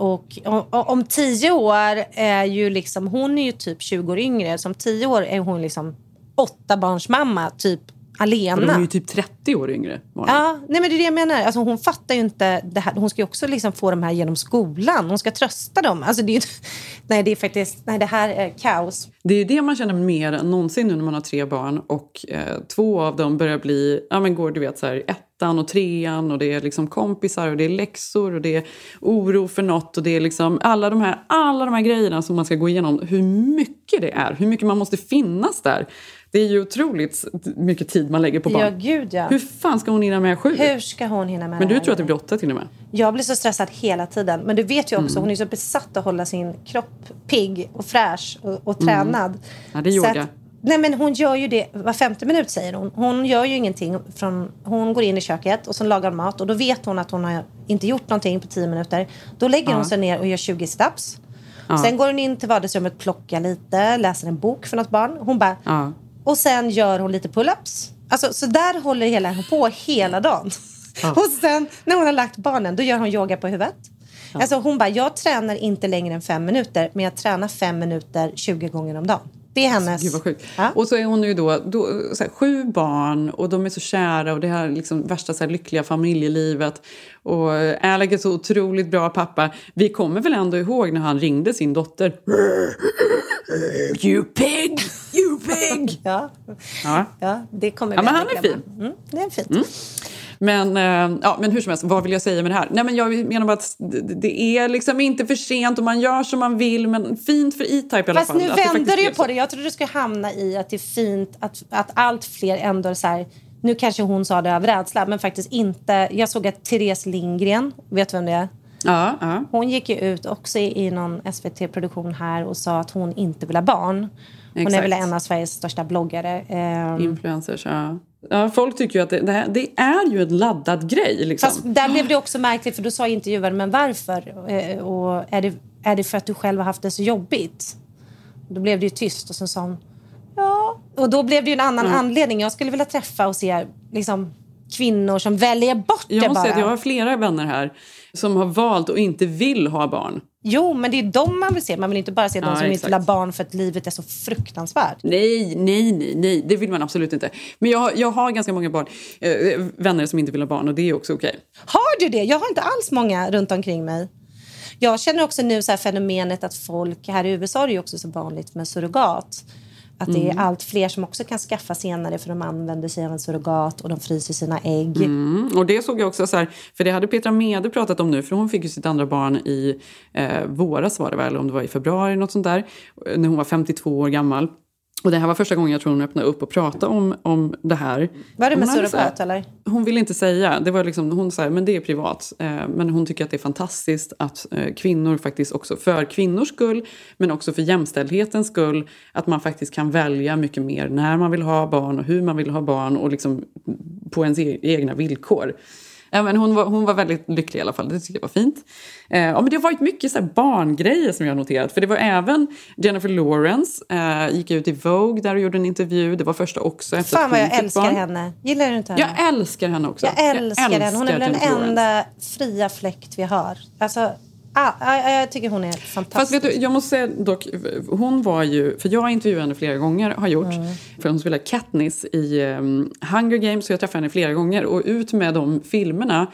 Och om, om tio år är ju liksom, hon är ju typ 20 år yngre. Så om tio år är hon liksom åtta barns mamma, typ och de alena. är ju typ 30 år yngre. Ja, nej men det är det jag menar. Alltså hon fattar ju inte det här. Hon ska ju också liksom få de här genom skolan. Hon ska trösta dem. Alltså det är ju, *laughs* nej, det är faktiskt, nej det här är kaos. Det är det man känner mer än någonsin nu när man har tre barn och eh, två av dem börjar bli, ja men går du vet så här ettan och trean och det är liksom kompisar och det är läxor och det är oro för något och det är liksom alla de här, alla de här grejerna som man ska gå igenom. Hur mycket det är, hur mycket man måste finnas där. Det är ju otroligt mycket tid man lägger på barn. Ja, gud ja. Hur fan ska hon hinna med sju? Hur ska hon hinna med Men du här, tror att det blir åtta till och med? Jag blir så stressad hela tiden. Men du vet ju också, Mm. hon är så besatt att hålla sin kropp pigg och fräsch och, och Mm. tränad. Ja, det är yoga. nej men hon gör ju det var femte minut säger hon. Hon gör ju ingenting. Från, hon går in i köket och så lagar mat och då vet hon att hon har inte gjort någonting på tio minuter. Då lägger Ja. hon sig ner och gör 20 steps. Ja. Sen går hon in till vardagsrummet, plockar lite, läser en bok för något barn. Hon bara, Ja. Och sen gör hon lite pull-ups. Alltså, så där håller hela, på hela dagen. Ja. *laughs* Och sen när hon har lagt barnen, då gör hon yoga på huvudet. Alltså hon bara, jag tränar inte längre än fem minuter, men jag tränar fem minuter 20 gånger om dagen. Det är hennes... Gud vad sjukt. Och så är hon ju då, då så här, sju barn och de är så kära och det här liksom värsta så här, lyckliga familjelivet. Och Alec är så otroligt bra pappa. Vi kommer väl ändå ihåg när han ringde sin dotter. *laughs* You pig! You pig! *laughs* ja. Ja. ja, det kommer Ja, vi men han är glömma. Mm, det är fint. Men, eh, ja, men hur som helst, vad vill jag säga med det här? Nej, men jag menar bara att det, är liksom inte för sent och man gör som man vill. Men fint för E-Type i alla Fast fall. nu att det vänder blev på det. Jag trodde du skulle hamna i att det är fint att, att allt fler ändå så här, nu kanske hon sa det av rädsla, men faktiskt inte. Jag såg att Therese Lindgren, vet du vem det är? Ja, ja. Hon gick ju ut också i, i någon SVT-produktion här och sa att hon inte vill ha barn. Hon är Exakt. väl en av Sveriges största bloggare. Ehm, Influencers, ja. ja. Folk tycker ju att det, det, här, det är ju en laddad grej. Liksom. Fast där blev det också märkligt för då sa intervjuaren men varför? Eh, Och är det, är det för att du själv har haft det så jobbigt? Då blev det ju tyst och sen sa hon ja. Och då blev det ju en annan Mm. anledning. Jag skulle vilja träffa och se liksom, kvinnor som väljer bort jag det måste bara. säga att jag har flera vänner här som har valt och inte vill ha barn. Jo, men det är dem man vill se. Man vill inte bara se de Ja, som inte vill barn för att livet är så fruktansvärt. Nej, nej, nej, nej, det vill man absolut inte. Men jag, jag har ganska många barn, eh, vänner som inte vill ha barn och det är också okej. Har du det? Jag har inte alls många runt omkring mig. Jag känner också nu så fenomenet att folk, här i USA är det ju också så vanligt med surrogat. Att det är Mm. allt fler som också kan skaffa senare för de använder sig av en surrogat och de fryser sina ägg. Mm, och det såg jag också så här, för det hade Petra Mede pratat om nu, för hon fick ju sitt andra barn i eh, våras var det väl, om det var i februari, något sånt där, när hon var 52 år gammal. Och det här var första gången jag tror hon öppnade upp och pratade om, om det här. Var det med surrogat eller? Hon ville inte säga. Det var liksom, hon sa men det är privat. Eh, men hon tycker att det är fantastiskt att eh, kvinnor faktiskt också, för kvinnors skull, men också för jämställdhetens skull, att man faktiskt kan välja mycket mer när man vill ha barn och hur man vill ha barn och liksom på ens e- egna villkor. Ja, men hon, var, hon var väldigt lycklig i alla fall, det tycker jag var fint. Eh, ja, men det har varit mycket så barngrejer som jag har noterat. För det var även Jennifer Lawrence, eh, gick ut i Vogue där och gjorde en intervju. Det var första också efter Fan vad jag älskar barn. henne. Gillar du inte henne? Jag älskar henne också. Jag älskar henne. Hon är väl den enda fria fläkt vi har. Alltså, ah, ah, jag tycker hon är fantastisk. Fast vet du, jag måste säga dock, hon var ju, för jag har intervjuat henne flera gånger, har gjort, för hon spelar Katniss i um, Hunger Games, så jag träffade henne flera gånger. Och ut med de filmerna,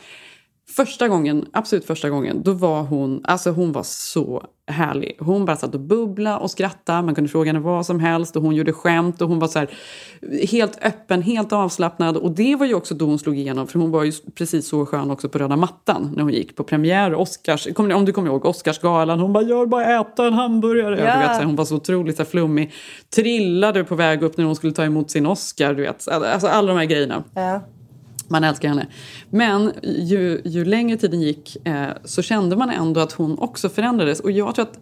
första gången, absolut första gången, då var hon, alltså hon var så härlig. Hon bara satt och bubbla och skratta, man kunde fråga henne vad som helst och hon gjorde skämt och hon var så här helt öppen, helt avslappnad. Och det var ju också då hon slog igenom, för hon var ju precis så skön också på röda mattan när hon gick på premiär, Oscars, ni, om du kommer ihåg Oscarsgalan, hon bara “jag bara äta en hamburgare”. Ja. Du vet, så hon var så otroligt så här, flummig, trillade på väg upp när hon skulle ta emot sin Oscar. Du vet. Alltså alla de här grejerna. Ja. Man älskar henne. Men ju, ju längre tiden gick eh, så kände man ändå att hon också förändrades. Och jag tror att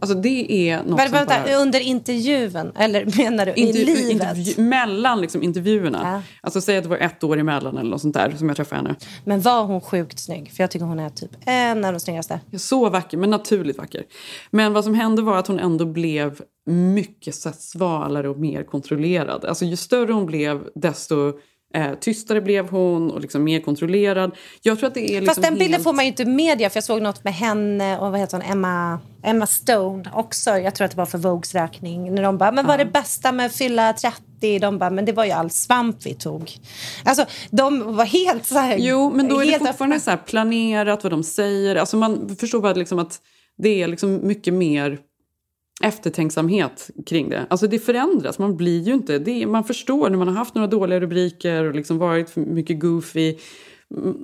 alltså, det är något vänta, bara... under intervjun? Eller menar du i Intervju- livet? intervju- mellan liksom, intervjuerna. Ja. Alltså säg att det var ett år emellan eller något sånt där som jag träffade henne. Men var hon sjukt snygg? För jag tycker hon är typ en av de snyggaste. Så vacker, men naturligt vacker. Men vad som hände var att hon ändå blev mycket svalare och mer kontrollerad. Alltså ju större hon blev desto eh, tystare blev hon och liksom mer kontrollerad. Jag tror att det är liksom Fast den bilden helt... får man ju inte i media. För jag såg något med henne och vad heter hon? Emma, Emma Stone också. Jag tror att det var för Vogues räkning. När de bara, men vad är det bästa med att fylla 30? De bara, men det var ju all svamp vi tog. Alltså de var helt så här. Jo, men då är det fortfarande öppna. så planerat vad de säger. Alltså man förstår bara liksom att det är liksom mycket mer eftertänksamhet kring det. Alltså det förändras, man blir ju inte... Det är, man förstår när man har haft några dåliga rubriker och liksom varit för mycket goofy.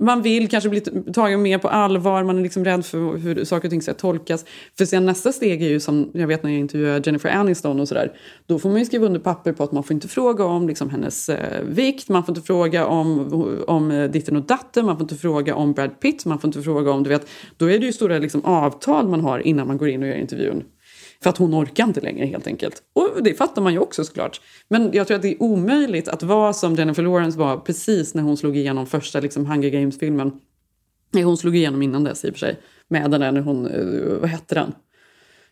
Man vill kanske bli tagen mer på allvar, man är liksom rädd för hur saker och ting ska tolkas. För sen nästa steg är ju som, jag vet när jag intervjuade Jennifer Aniston och sådär, då får man ju skriva under papper på att man får inte fråga om liksom hennes eh, vikt, man får inte fråga om, om eh, ditten och datten, man får inte fråga om Brad Pitt, man får inte fråga om, du vet, då är det ju stora liksom, avtal man har innan man går in och gör intervjun. För att hon orkar inte längre helt enkelt. Och det fattar man ju också såklart. Men jag tror att det är omöjligt att vara som Jennifer Lawrence var precis när hon slog igenom första liksom, Hunger Games-filmen. Hon slog igenom innan dess i och för sig. Med den där när hon, eh, vad hette den?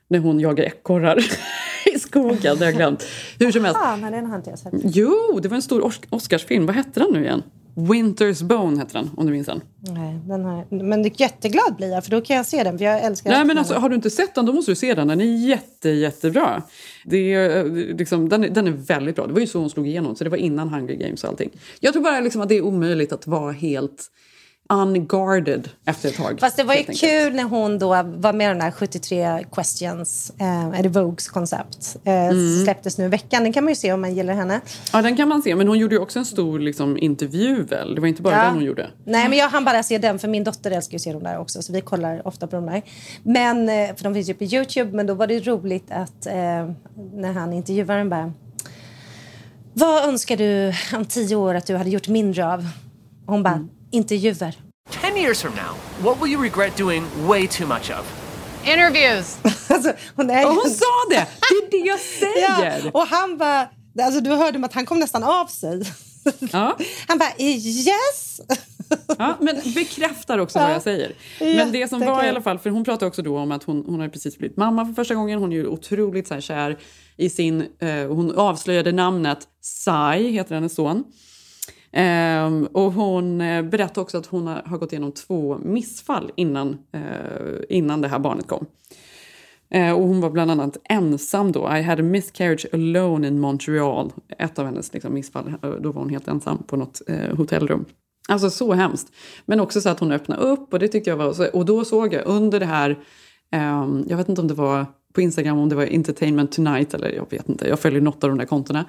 När hon jagar ekorrar *laughs* i skogen, det har jag glömt. Hur som helst. Ah, nej, den har inte jag sett. Jo, det var en stor Os- Oscarsfilm. Vad hette den nu igen? Winter's Bone hette den, om du minns den. Nej, den har, men jätteglad blir jag, för då kan jag se den. För jag älskar Nej, men alltså, har du inte sett den, då måste du se den. Den är jätte, jättebra. Det är, eh, liksom, den, är, den är väldigt bra. Det var ju så hon slog igenom, så det var innan Hunger Games och allting. Jag tror bara liksom att det är omöjligt att vara helt unguarded efter ett tag. Fast det var ju helt enkelt. kul när hon då var med i den här 73 questions, eh, är det Vogues koncept, eh, Mm. släpptes nu i veckan. Den kan man ju se om man gillar henne. Ja, den kan man se. Men hon gjorde ju också en stor liksom, intervju väl? Det var inte bara Ja. den hon gjorde. Nej, men jag hann bara se den för min dotter älskar ju att se dem där också. Så vi kollar ofta på dem där. Men, eh, för de finns ju på Youtube. Men då var det roligt att eh, när han intervjuaren bara Vad önskar du om tio år att du hade gjort mindre av? Hon bara, Mm. Intervjuer. Can 10 years from now, what will you regret doing way too much of? Interviews! *laughs* alltså, hon, är och hon sa det! Det är det jag *laughs* säger! Ja, och han bara... Alltså, du hörde att han kom nästan av sig. Ja. *laughs* Han bara yes! Ja, men bekräftar också vad jag säger. Men det som var i alla fall, för hon pratade också då om att hon, hon har precis blivit mamma för första gången. Hon är ju otroligt så här kär i sin... Eh, hon avslöjade namnet Sai, heter hennes son. Eh, och hon eh, berättade också att hon har, har, gått igenom två missfall innan, eh, innan det här barnet kom. Eh, och hon var bland annat ensam då. I had a miscarriage alone in Montreal. Ett av hennes liksom, missfall. Eh, då var hon helt ensam på något eh, hotellrum. Alltså så hemskt. Men också så att hon öppnade upp och det tyckte jag var... Och då såg jag under det här... Ehm, jag vet inte om det var på Instagram om det var Entertainment Tonight eller jag vet inte, jag följer något av de där kontona.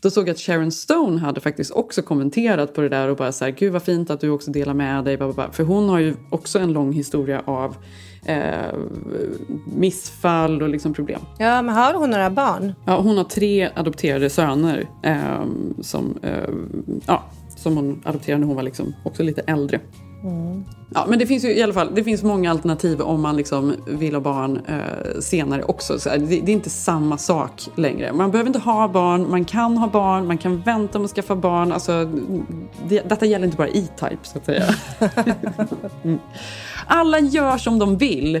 Då såg jag att Sharon Stone hade faktiskt också kommenterat på det där och bara så här, gud vad fint att du också delar med dig. För hon har ju också en lång historia av eh, missfall och liksom problem. Ja, men har hon några barn? Ja, hon har tre adopterade söner eh, som, eh, ja, som hon adopterade när hon var liksom också lite äldre. Mm. Ja, men det finns ju i alla fall det finns många alternativ om man liksom vill ha barn eh, senare också. Så eh, det, det, är inte samma sak längre. Man behöver inte ha barn, man kan ha barn, man kan vänta med att skaffa barn. Alltså, det, detta gäller inte bara E-Type så att säga. *laughs* mm. Alla gör som de vill.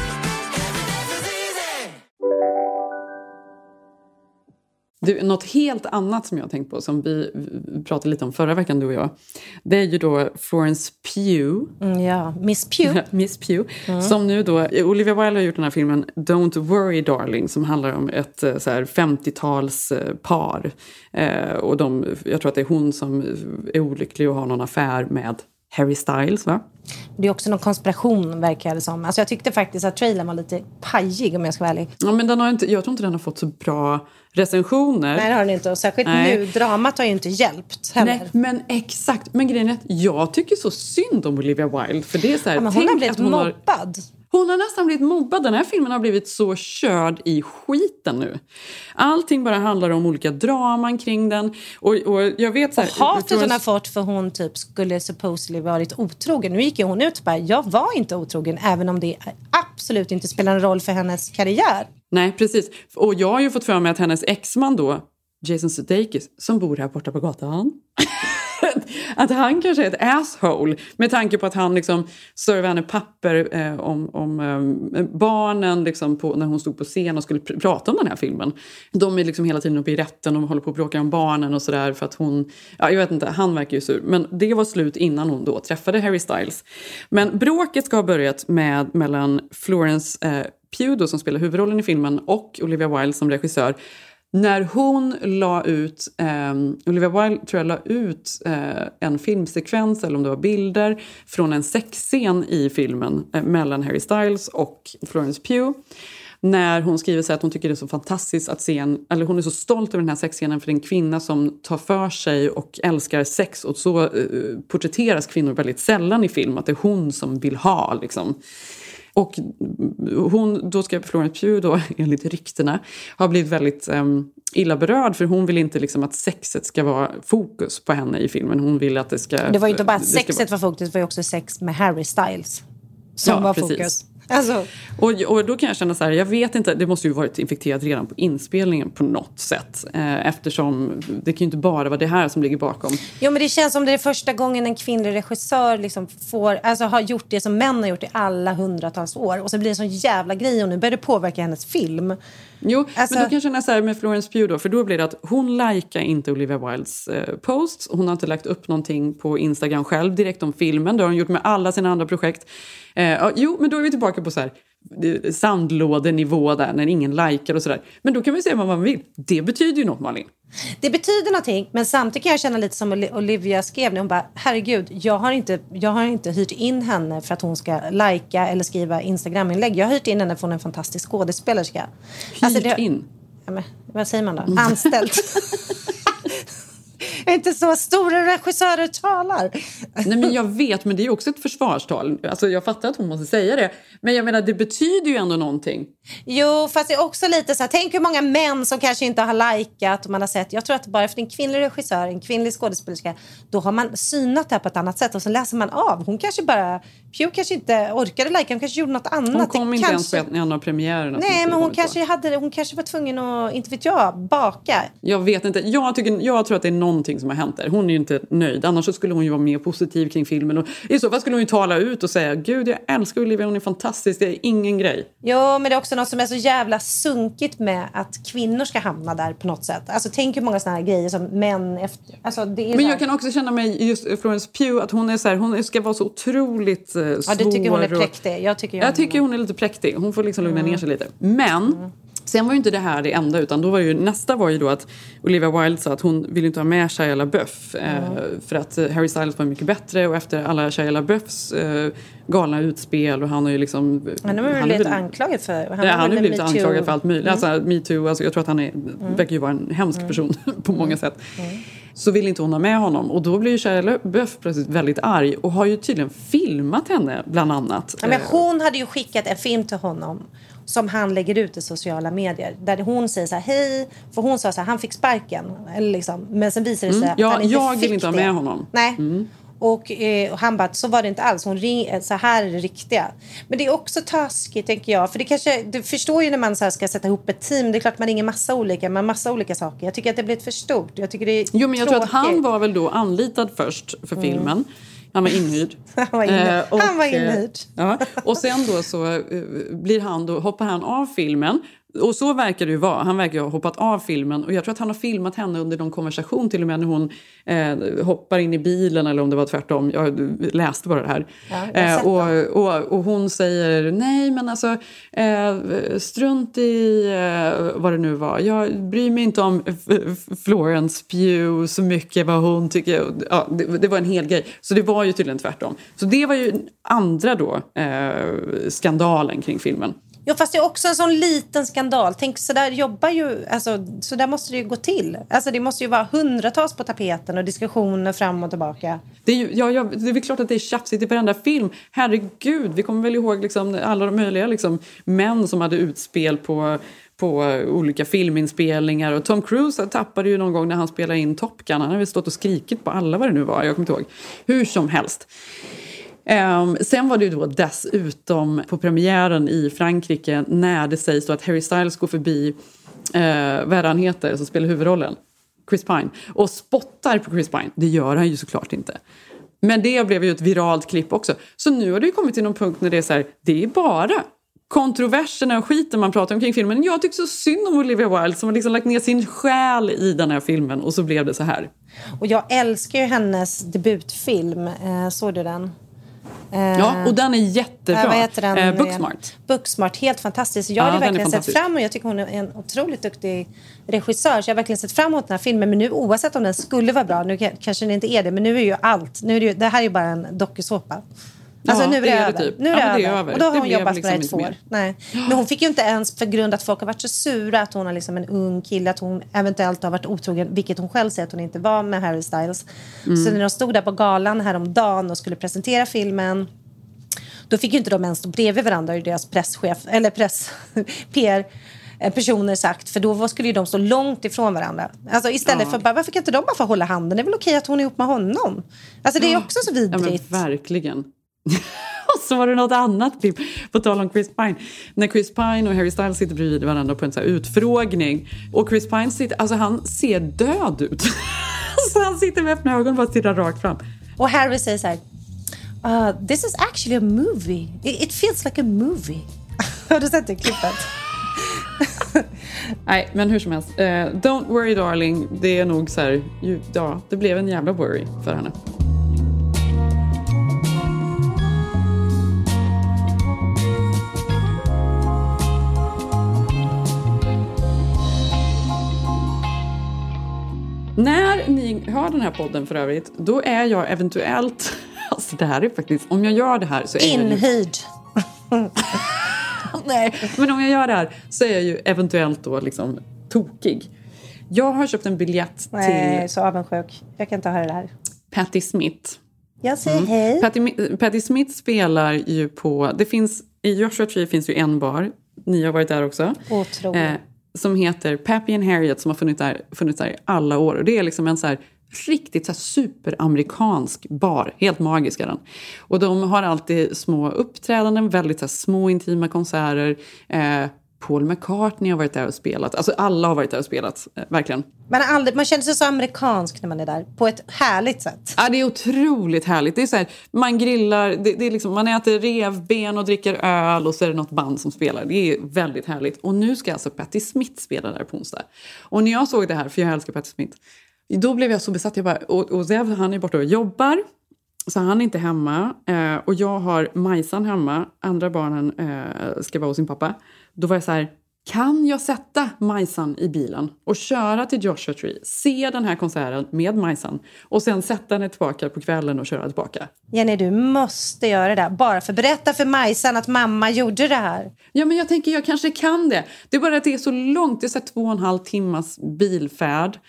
Du, något helt annat som jag har tänkt på, som vi pratade lite om förra veckan, du och jag. Det är ju då Florence Pugh. Mm, ja, Miss Pugh. *laughs* Miss Pugh. Mm. Som nu då, Olivia Wilde har gjort den här filmen Don't worry darling, som handlar om ett eh, så här 50-talspar. Eh, och de, jag tror att det är hon som är olycklig och har någon affär med Harry Styles, va? Det är också någon konspiration, verkar det som. Alltså jag tyckte faktiskt att trailern var lite pajig, om jag ska vara ärlig. Ja, men den har inte, jag tror inte den har fått så bra recensioner. Nej, det har den inte. Och särskilt Nej. nu, dramat har ju inte hjälpt heller. Nej, men exakt. Men grejen är att jag tycker så synd om Olivia Wilde. För det är så här, ja, men hon har blivit hon mobbad. Har, hon har nästan blivit mobbad. Den här filmen har blivit så körd i skiten nu. Allting bara handlar om olika draman kring den. Och, och jag vet så här, och hatet hon har fått för hon typ skulle supposedly varit otrogen. Nu gick ju hon ut och bara, jag var inte otrogen även om det absolut inte spelar en roll för hennes karriär. Nej, precis. Och jag har ju fått för mig att hennes exman då, Jason Sudeikis, som bor här borta på gatan. *laughs* *laughs* att han kanske är ett asshole med tanke på att han liksom servade henne papper eh, om, om eh, barnen liksom på, när hon stod på scen och skulle pr prata om den här filmen. De är liksom hela tiden uppe i rätten och håller på att bråka om barnen och sådär för att hon, ja jag vet inte, han verkar ju sur. Men det var slut innan hon då träffade Harry Styles. Men bråket ska ha börjat med mellan Florence eh, Pugh då, som spelar huvudrollen i filmen och Olivia Wilde som regissör när hon la ut, eh, Olivia Wilde tror jag la ut eh, en filmsekvens eller om det var bilder från en sexscen i filmen eh, mellan Harry Styles och Florence Pugh. När hon skriver så att hon tycker det är så fantastiskt att se en, eller hon är så stolt över den här sexscenen för det är en kvinna som tar för sig och älskar sex och så eh, porträtteras kvinnor väldigt sällan i film, att det är hon som vill ha liksom. Och hon, då ska Florence Pugh då, *laughs* enligt ryktena, ha blivit väldigt um, illa berörd för hon vill inte liksom att sexet ska vara fokus på henne i filmen. Hon vill att det ska... Det var ju inte bara sexet vara... var fokus, det var ju också sex med Harry Styles. som Ja, var precis. fokus. Alltså, Och, och då kan jag känna så här, jag vet inte, det måste ju varit infekterat redan på inspelningen på något sätt. Eh, eftersom det kan ju inte bara vara det här som ligger bakom. Jo, men det känns som det är första gången en kvinnlig regissör liksom får, alltså, har gjort det som män har gjort i alla hundratals år. Och så blir det en sån jävla grej och nu börjar det påverka hennes film. Jo, Alltså- men då kan jag känna så här med Florence Pugh då, för då blir det att hon likar inte Olivia Wildes eh, posts. Hon har inte lagt upp någonting på Instagram själv direkt om filmen. Det har hon gjort med alla sina andra projekt. Eh, jo, men då är vi tillbaka på så här sandlådenivå där när ingen likar och sådär. Men då kan vi säga vad man vill. Det betyder ju något Malin. Det betyder någonting, men samtidigt kan jag känna lite som Oli- Olivia skrev. Hon bara, herregud, jag har, inte, jag har inte hyrt in henne för att hon ska lajka eller skriva Instagram-inlägg. Jag har hyrt in henne för att hon är en fantastisk skådespelerska. Alltså, Hyrt in? Ja, men, vad säger man då? Anställt. *laughs* *laughs* är inte så stora regissörer talar. Nej, men jag vet, men det är också ett försvarstal. Alltså, jag fattar att hon måste säga det. Men jag menar, det betyder ju ändå någonting. Jo, fast det är också lite så här, tänk hur många män som kanske inte har likat och man har sett. Jag tror att bara för en kvinnlig regissör, en kvinnlig skådespelerska, då har man synat det här på ett annat sätt och så läser man av. Hon kanske bara, Pew kanske inte orkade lika, hon kanske gjorde något annat. Hon kom Det inte kanske... ens på en av premiärerna. Nej, men hon på. kanske, hade, hon kanske var tvungen att, inte vet jag, baka. Jag vet inte. Jag, tycker, jag tror att det är någonting som har hänt där. Hon är ju inte nöjd. Annars skulle hon ju vara mer positiv kring filmen. Och I så fall skulle hon ju tala ut och säga Gud, jag älskar Olivia, hon är fantastisk. Det är ingen grej. Jo, men det är också något som är så jävla sunkigt med att kvinnor ska hamna där på något sätt. Alltså tänk hur många såna här grejer som män efter... Alltså, det är Men så här- jag kan också känna mig, just Florence Pugh, att hon är så här, hon ska vara så otroligt eh, svår. Ja, du tycker hon är präktig. Jag tycker, Jag tycker hon är lite präktig. Hon får liksom lugna Mm. ner sig lite. Men sen var ju inte det här det enda. Utan då var ju, nästa var ju då att Olivia Wilde sa att hon ville inte ha med Shia LaBeouf. Eh, för att eh, Harry Styles var mycket bättre. Och efter alla Shia LaBeoufs eh, galna utspel. Och han har ju liksom... Han har väl blivit anklagad för... Han, ja, han har ju blivit anklagad för allt möjligt. Mm. Alltså, metoo, alltså, jag tror att han är, verkar ju vara en hemsk person *laughs* på många sätt. Så vill inte hon ha med honom. Och då blir ju Shia LaBeouf plötsligt väldigt arg. Och har ju tydligen filmat henne bland annat. Ja, men Eh, hon hade ju skickat en film till honom som han lägger ut i sociala medier. Där hon säger så här, hej, för hon sa så här, han fick sparken. Eller liksom, men sen visar det sig Mm. att Ja, han inte jag fick vill inte ha det. med honom. Nej. Mm. Och, eh, och han bara, så var det inte alls. Hon ring, eh, så här är det riktiga. Men det är också taskigt, tänker jag. För det kanske, du förstår ju när man så ska sätta ihop ett team. Det är klart man ringer massa olika, men massa olika saker. Jag tycker att det blir för stort. Jag tycker det är Jo, men jag tror att han tråkigt. var väl då anlitad först för Mm. filmen. Han var inhyrd. *laughs* Han var inne- Eh, och, han var eh, inhyrd. Ja, och sen då så eh, blir han då, hoppar han av filmen. Och så verkar det ju vara. Han verkar ha hoppat av filmen. Och jag tror att han har filmat henne under någon konversation till och med när hon eh, hoppar in i bilen eller om det var tvärtom. Jag läste bara det här. Ja, eh, och, och, och hon säger nej men alltså eh, strunt i eh, vad det nu var. Jag bryr mig inte om Florence Pugh så mycket vad hon tycker. Ja, det, det var en hel grej. Så det var ju tydligen tvärtom. Så det var ju andra då eh, skandalen kring filmen. Ja, fast det är också en sån liten skandal. Tänk, så där jobbar ju... Alltså, så där måste det ju gå till. Alltså, det måste ju vara hundratals på tapeten och diskussioner fram och tillbaka. Det är, ju, ja, ja, det är väl klart att det är tjafsigt i varenda film. Herregud, vi kommer väl ihåg liksom alla de möjliga liksom, män som hade utspel på, på olika filminspelningar. Och Tom Cruise tappade ju någon gång när han spelade in Top Gun. Han hade stått och skrikit på alla vad det nu var. Jag kommer inte ihåg. Hur som helst. Um, sen var det ju då dessutom på premiären i Frankrike när det sägs då att Harry Styles går förbi eh, vad han heter som spelar huvudrollen? Chris Pine. Och spottar på Chris Pine. Det gör han ju såklart inte. Men det blev ju ett viralt klipp också. Så nu har det ju kommit till någon punkt när det är så här, det är bara kontroverserna och skiten man pratar om kring filmen. Jag tycker så synd om Olivia Wilde som har liksom lagt ner sin själ i den här filmen och så blev det så här. Och jag älskar ju hennes debutfilm. Eh, såg du den? Eh, Ja, och den är jättebra. eh, vad heter den? Eh, Booksmart. Booksmart, helt fantastisk. Jag Ja, är verkligen sett fram emot, jag tycker hon är en otroligt duktig regissör, så jag har verkligen sett fram emot den här filmen. Men nu oavsett om den skulle vara bra, nu kanske den inte är det, men nu är ju allt, nu är det, ju, det här är ju bara en dokusåpa. Alltså Ja, nu är det, det är det över. typ. Nu är Ja, det, men det är över. Och då har Det hon jobbat liksom med det i två år. Nej. Men hon fick ju inte ens, för grund att folk har varit så sura att hon har liksom en ung kille, att hon eventuellt har varit otrogen, vilket hon själv säger att hon inte var med Harry Styles. Mm. Så när de stod där på galan häromdagen och skulle presentera filmen då fick ju inte de ens stå bredvid varandra, i deras presschef, eller press, *laughs* PR eh, personer sagt, för då skulle ju de stå långt ifrån varandra. Alltså istället Ja. för bara, varför kan inte de bara få hålla handen? Det är väl okej att hon är ihop med honom? Alltså det är också så Ja, vidrigt. verkligen. *laughs* och så var det något annat klipp, på tal om Chris Pine. När Chris Pine och Harry Styles sitter bredvid varandra på en så här utfrågning. Och Chris Pine sitter, alltså han ser död ut. *laughs* så han sitter med öppna ögon och bara stirrar rakt fram. Och Harry säger så här. Uh, this is actually a movie. It, it feels like a movie. *laughs* Har du sett det klippet? Nej, men hur som helst. Uh, don't worry darling, det är nog så här, ju, ja, det blev en jävla worry för henne. När ni hör den här podden för övrigt, då är jag eventuellt... *laughs* Alltså det här är faktiskt... Om jag gör det här så är Inhyrd. Jag, *laughs* nej, men om jag gör det här så är jag ju eventuellt då liksom tokig. Jag har köpt en biljett Nej, till så avundsjuk. Jag kan inte höra det här. Patti Smith. Jag säger hej. Patti, Patti Smith spelar ju på... Det finns, I Joshua Tree finns ju en bar. Ni har varit där också. Otroligt. Eh, som heter Pappy and Harriet som har funnits där, funnits där i alla år. Och det är liksom en så här riktigt så här superamerikansk bar. Helt magisk är den. Och de har alltid små uppträdanden, väldigt så här små intima konserter. Eh, Paul McCartney har varit där och spelat. Alltså alla har varit där och spelat, eh, verkligen. Man, har aldrig, man känner sig så amerikansk när man är där. På ett härligt sätt. Ja, det är otroligt härligt. Det är så här, man grillar, det, det är liksom, man äter revben och dricker öl och så är det något band som spelar. Det är väldigt härligt. Och nu ska alltså Patti Smith spela där på onsdag. Och när jag såg det här, för jag älskar Patti Smith, då blev jag så besatt. Jag bara, och, och Zev, han är borta och jobbar. Så han är inte hemma. Eh, och jag har Majsan hemma. Andra barnen eh, ska vara hos sin pappa. Då var jag så här, kan jag sätta Majsan i bilen och köra till Joshua Tree, se den här konserten med Majsan och sen sätta henne tillbaka på kvällen och köra tillbaka? Jenny, du måste göra det. Bara för att berätta för Majsan att mamma gjorde det här. Ja, men jag tänker jag kanske kan det. Det är bara att det är så långt. Det är så två och en halv timmas bilfärd.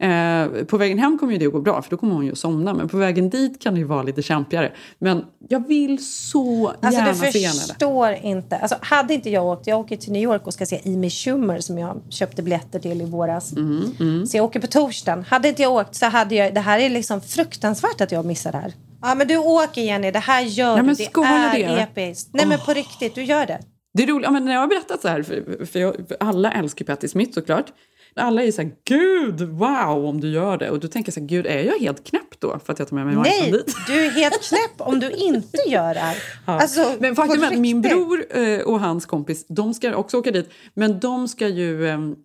Eh, på vägen hem kommer ju det att gå bra för då kommer hon ju att somna. Men på vägen dit kan det ju vara lite kämpigare. Men jag vill så Alltså gärna du se henne. förstår inte. Alltså, hade inte jag åkt, jag åker till New York och ska se Amy Schumer som jag köpte biljetter till i våras. Mm, mm. Så jag åker på torsdagen. Hade inte jag åkt så hade jag, det här är liksom fruktansvärt att jag missar det här. Ja men du åker Jenny, det här gör Ja, men du. Det är det? episkt. Nej men på riktigt, du gör det. Det är roligt, ja, men när jag har berättat så här, för, för, jag, för alla älskar Patti Smith såklart. Alla är så här, gud, wow om du gör det. Och då tänker så här, gud är jag helt knäpp då för att jag tar med mig Nej, dit? du är helt knäpp om du inte gör det här. *laughs* Ja. Alltså, men faktum är att min bror eh, och hans kompis, de ska också åka dit. Men de ska ju ehm,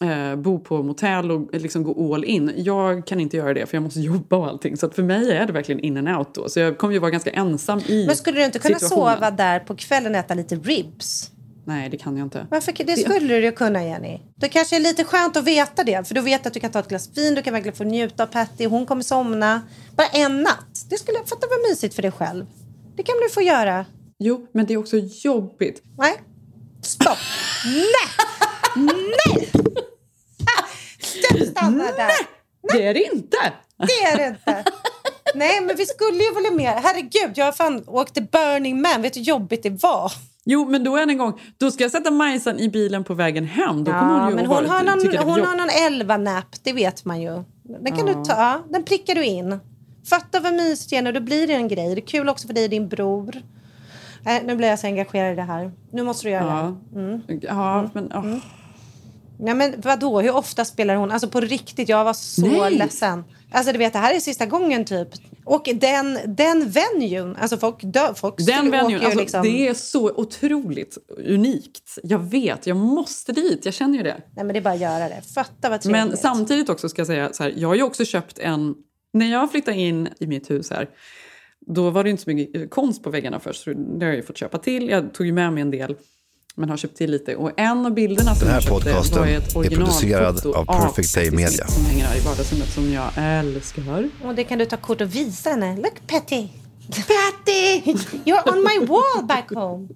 eh, bo på motell och eh, liksom gå all in. Jag kan inte göra det för jag måste jobba och allting. Så för mig är det verkligen in and out då. Så jag kommer ju vara ganska ensam i Men skulle du inte kunna sova där på kvällen och äta lite ribs? Nej, det kan jag inte. Varför? Det skulle du kunna, Jenny. Det kanske är lite skönt att veta det. För du vet att du kan ta ett glas vin, du kan verkligen få njuta av Patty. Hon kommer somna. Bara en natt. Det skulle fatta vara mysigt för dig själv. Det kan du få göra. Jo, men det är också jobbigt. Nej. Stopp. Nej! Nej! Du stannar där. Det är det inte! Det är det inte. Nej, men vi skulle ju vilja mer. Herregud, jag har fan åkte Burning Man. Vet du hur jobbigt det var? Jo, men då är det en gång. Då ska jag sätta Majsan i bilen på vägen hem. Då kommer hon ju men hon har någon, det är hon har någon elva-napp, det vet man ju. Den kan Ja. du ta, den prickar du in. Fatta vad mysigt Jenny, då blir det en grej. Det är kul också för dig och din bror. Nej, nu blir jag så engagerad i det här. Nu måste du göra Ja, det. Mm. ja men... åh. Nej, men vadå, hur ofta spelar hon? Alltså på riktigt, jag var så Nej. ledsen. Alltså du vet, det här är sista gången typ. Och den, den venuen, alltså folk dör, folk Den venuen, åker alltså, liksom... det är så otroligt unikt. Jag vet, jag måste dit. Jag känner ju det. Nej men det är bara att göra det. Fatta vad trevligt. Men samtidigt också ska jag säga så här, jag har ju också köpt en... När jag flyttade in i mitt hus här, då var det inte så mycket konst på väggarna först. Så det har jag ju fått köpa till. Jag tog ju med mig en del, men har köpt till lite. Och en av bilderna som Den här jag köpte podcasten var ett är producerad originalfoto av Perfect Day Media. Som hänger här i vardagsrummet som jag älskar. Och det kan du ta kort och visa henne. Look Patty! Patty! *laughs* You're on my wall back home.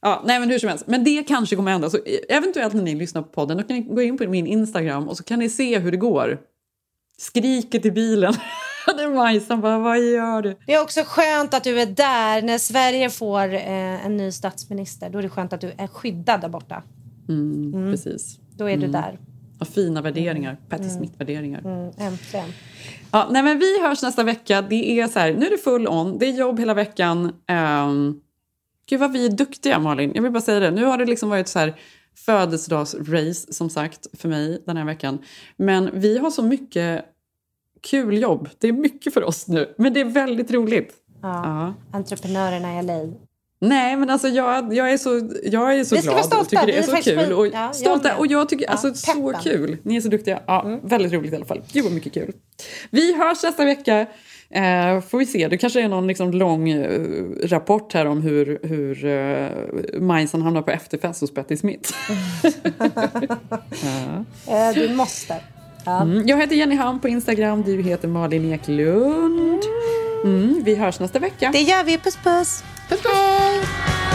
Ja, nej men hur som helst. Men det kanske kommer hända. Så eventuellt när ni lyssnar på podden, då kan ni gå in på min Instagram och så kan ni se hur det går. Skriket i bilen. *laughs* *laughs* det är Majsan bara, vad gör du? Det är också skönt att du är där när Sverige får eh, en ny statsminister. Då är det skönt att du är skyddad där borta. Mm, Precis. Då är du Mm. där. Och fina värderingar. Patti Smith-värderingar. Mm, äntligen. Ja, nej, men vi hörs nästa vecka. Det är så här, nu är det full on. Det är jobb hela veckan. Um, gud vad vi är duktiga Malin. Jag vill bara säga det. Nu har det liksom varit så här födelsedagsrace som sagt för mig den här veckan. Men vi har så mycket kul jobb. Det är mycket för oss nu. Men det är väldigt roligt. Ja. Ja. Entreprenörerna i LA. Nej, men alltså jag, jag är så, jag är så Vi glad vara stolta. och tycker det Vi är är så kul. Och, ja, jag stolta, med. och jag tycker Ja, alltså så peppen. kul. Ni är så duktiga. Ja, Väldigt roligt i alla fall. Gud vad mycket kul. Vi hörs nästa vecka. Eh, får vi se. Det kanske är någon liksom lång eh, rapport här om hur, hur eh, Majsan hamnar på efterfest hos Betty Smith. *laughs* *laughs* ja. Eh, du måste. Ja. Mm, jag heter Jenny Ham på Instagram. Du heter Malin Eklund. Mm, vi hörs nästa vecka. Det gör vi. Puss puss. Puss puss.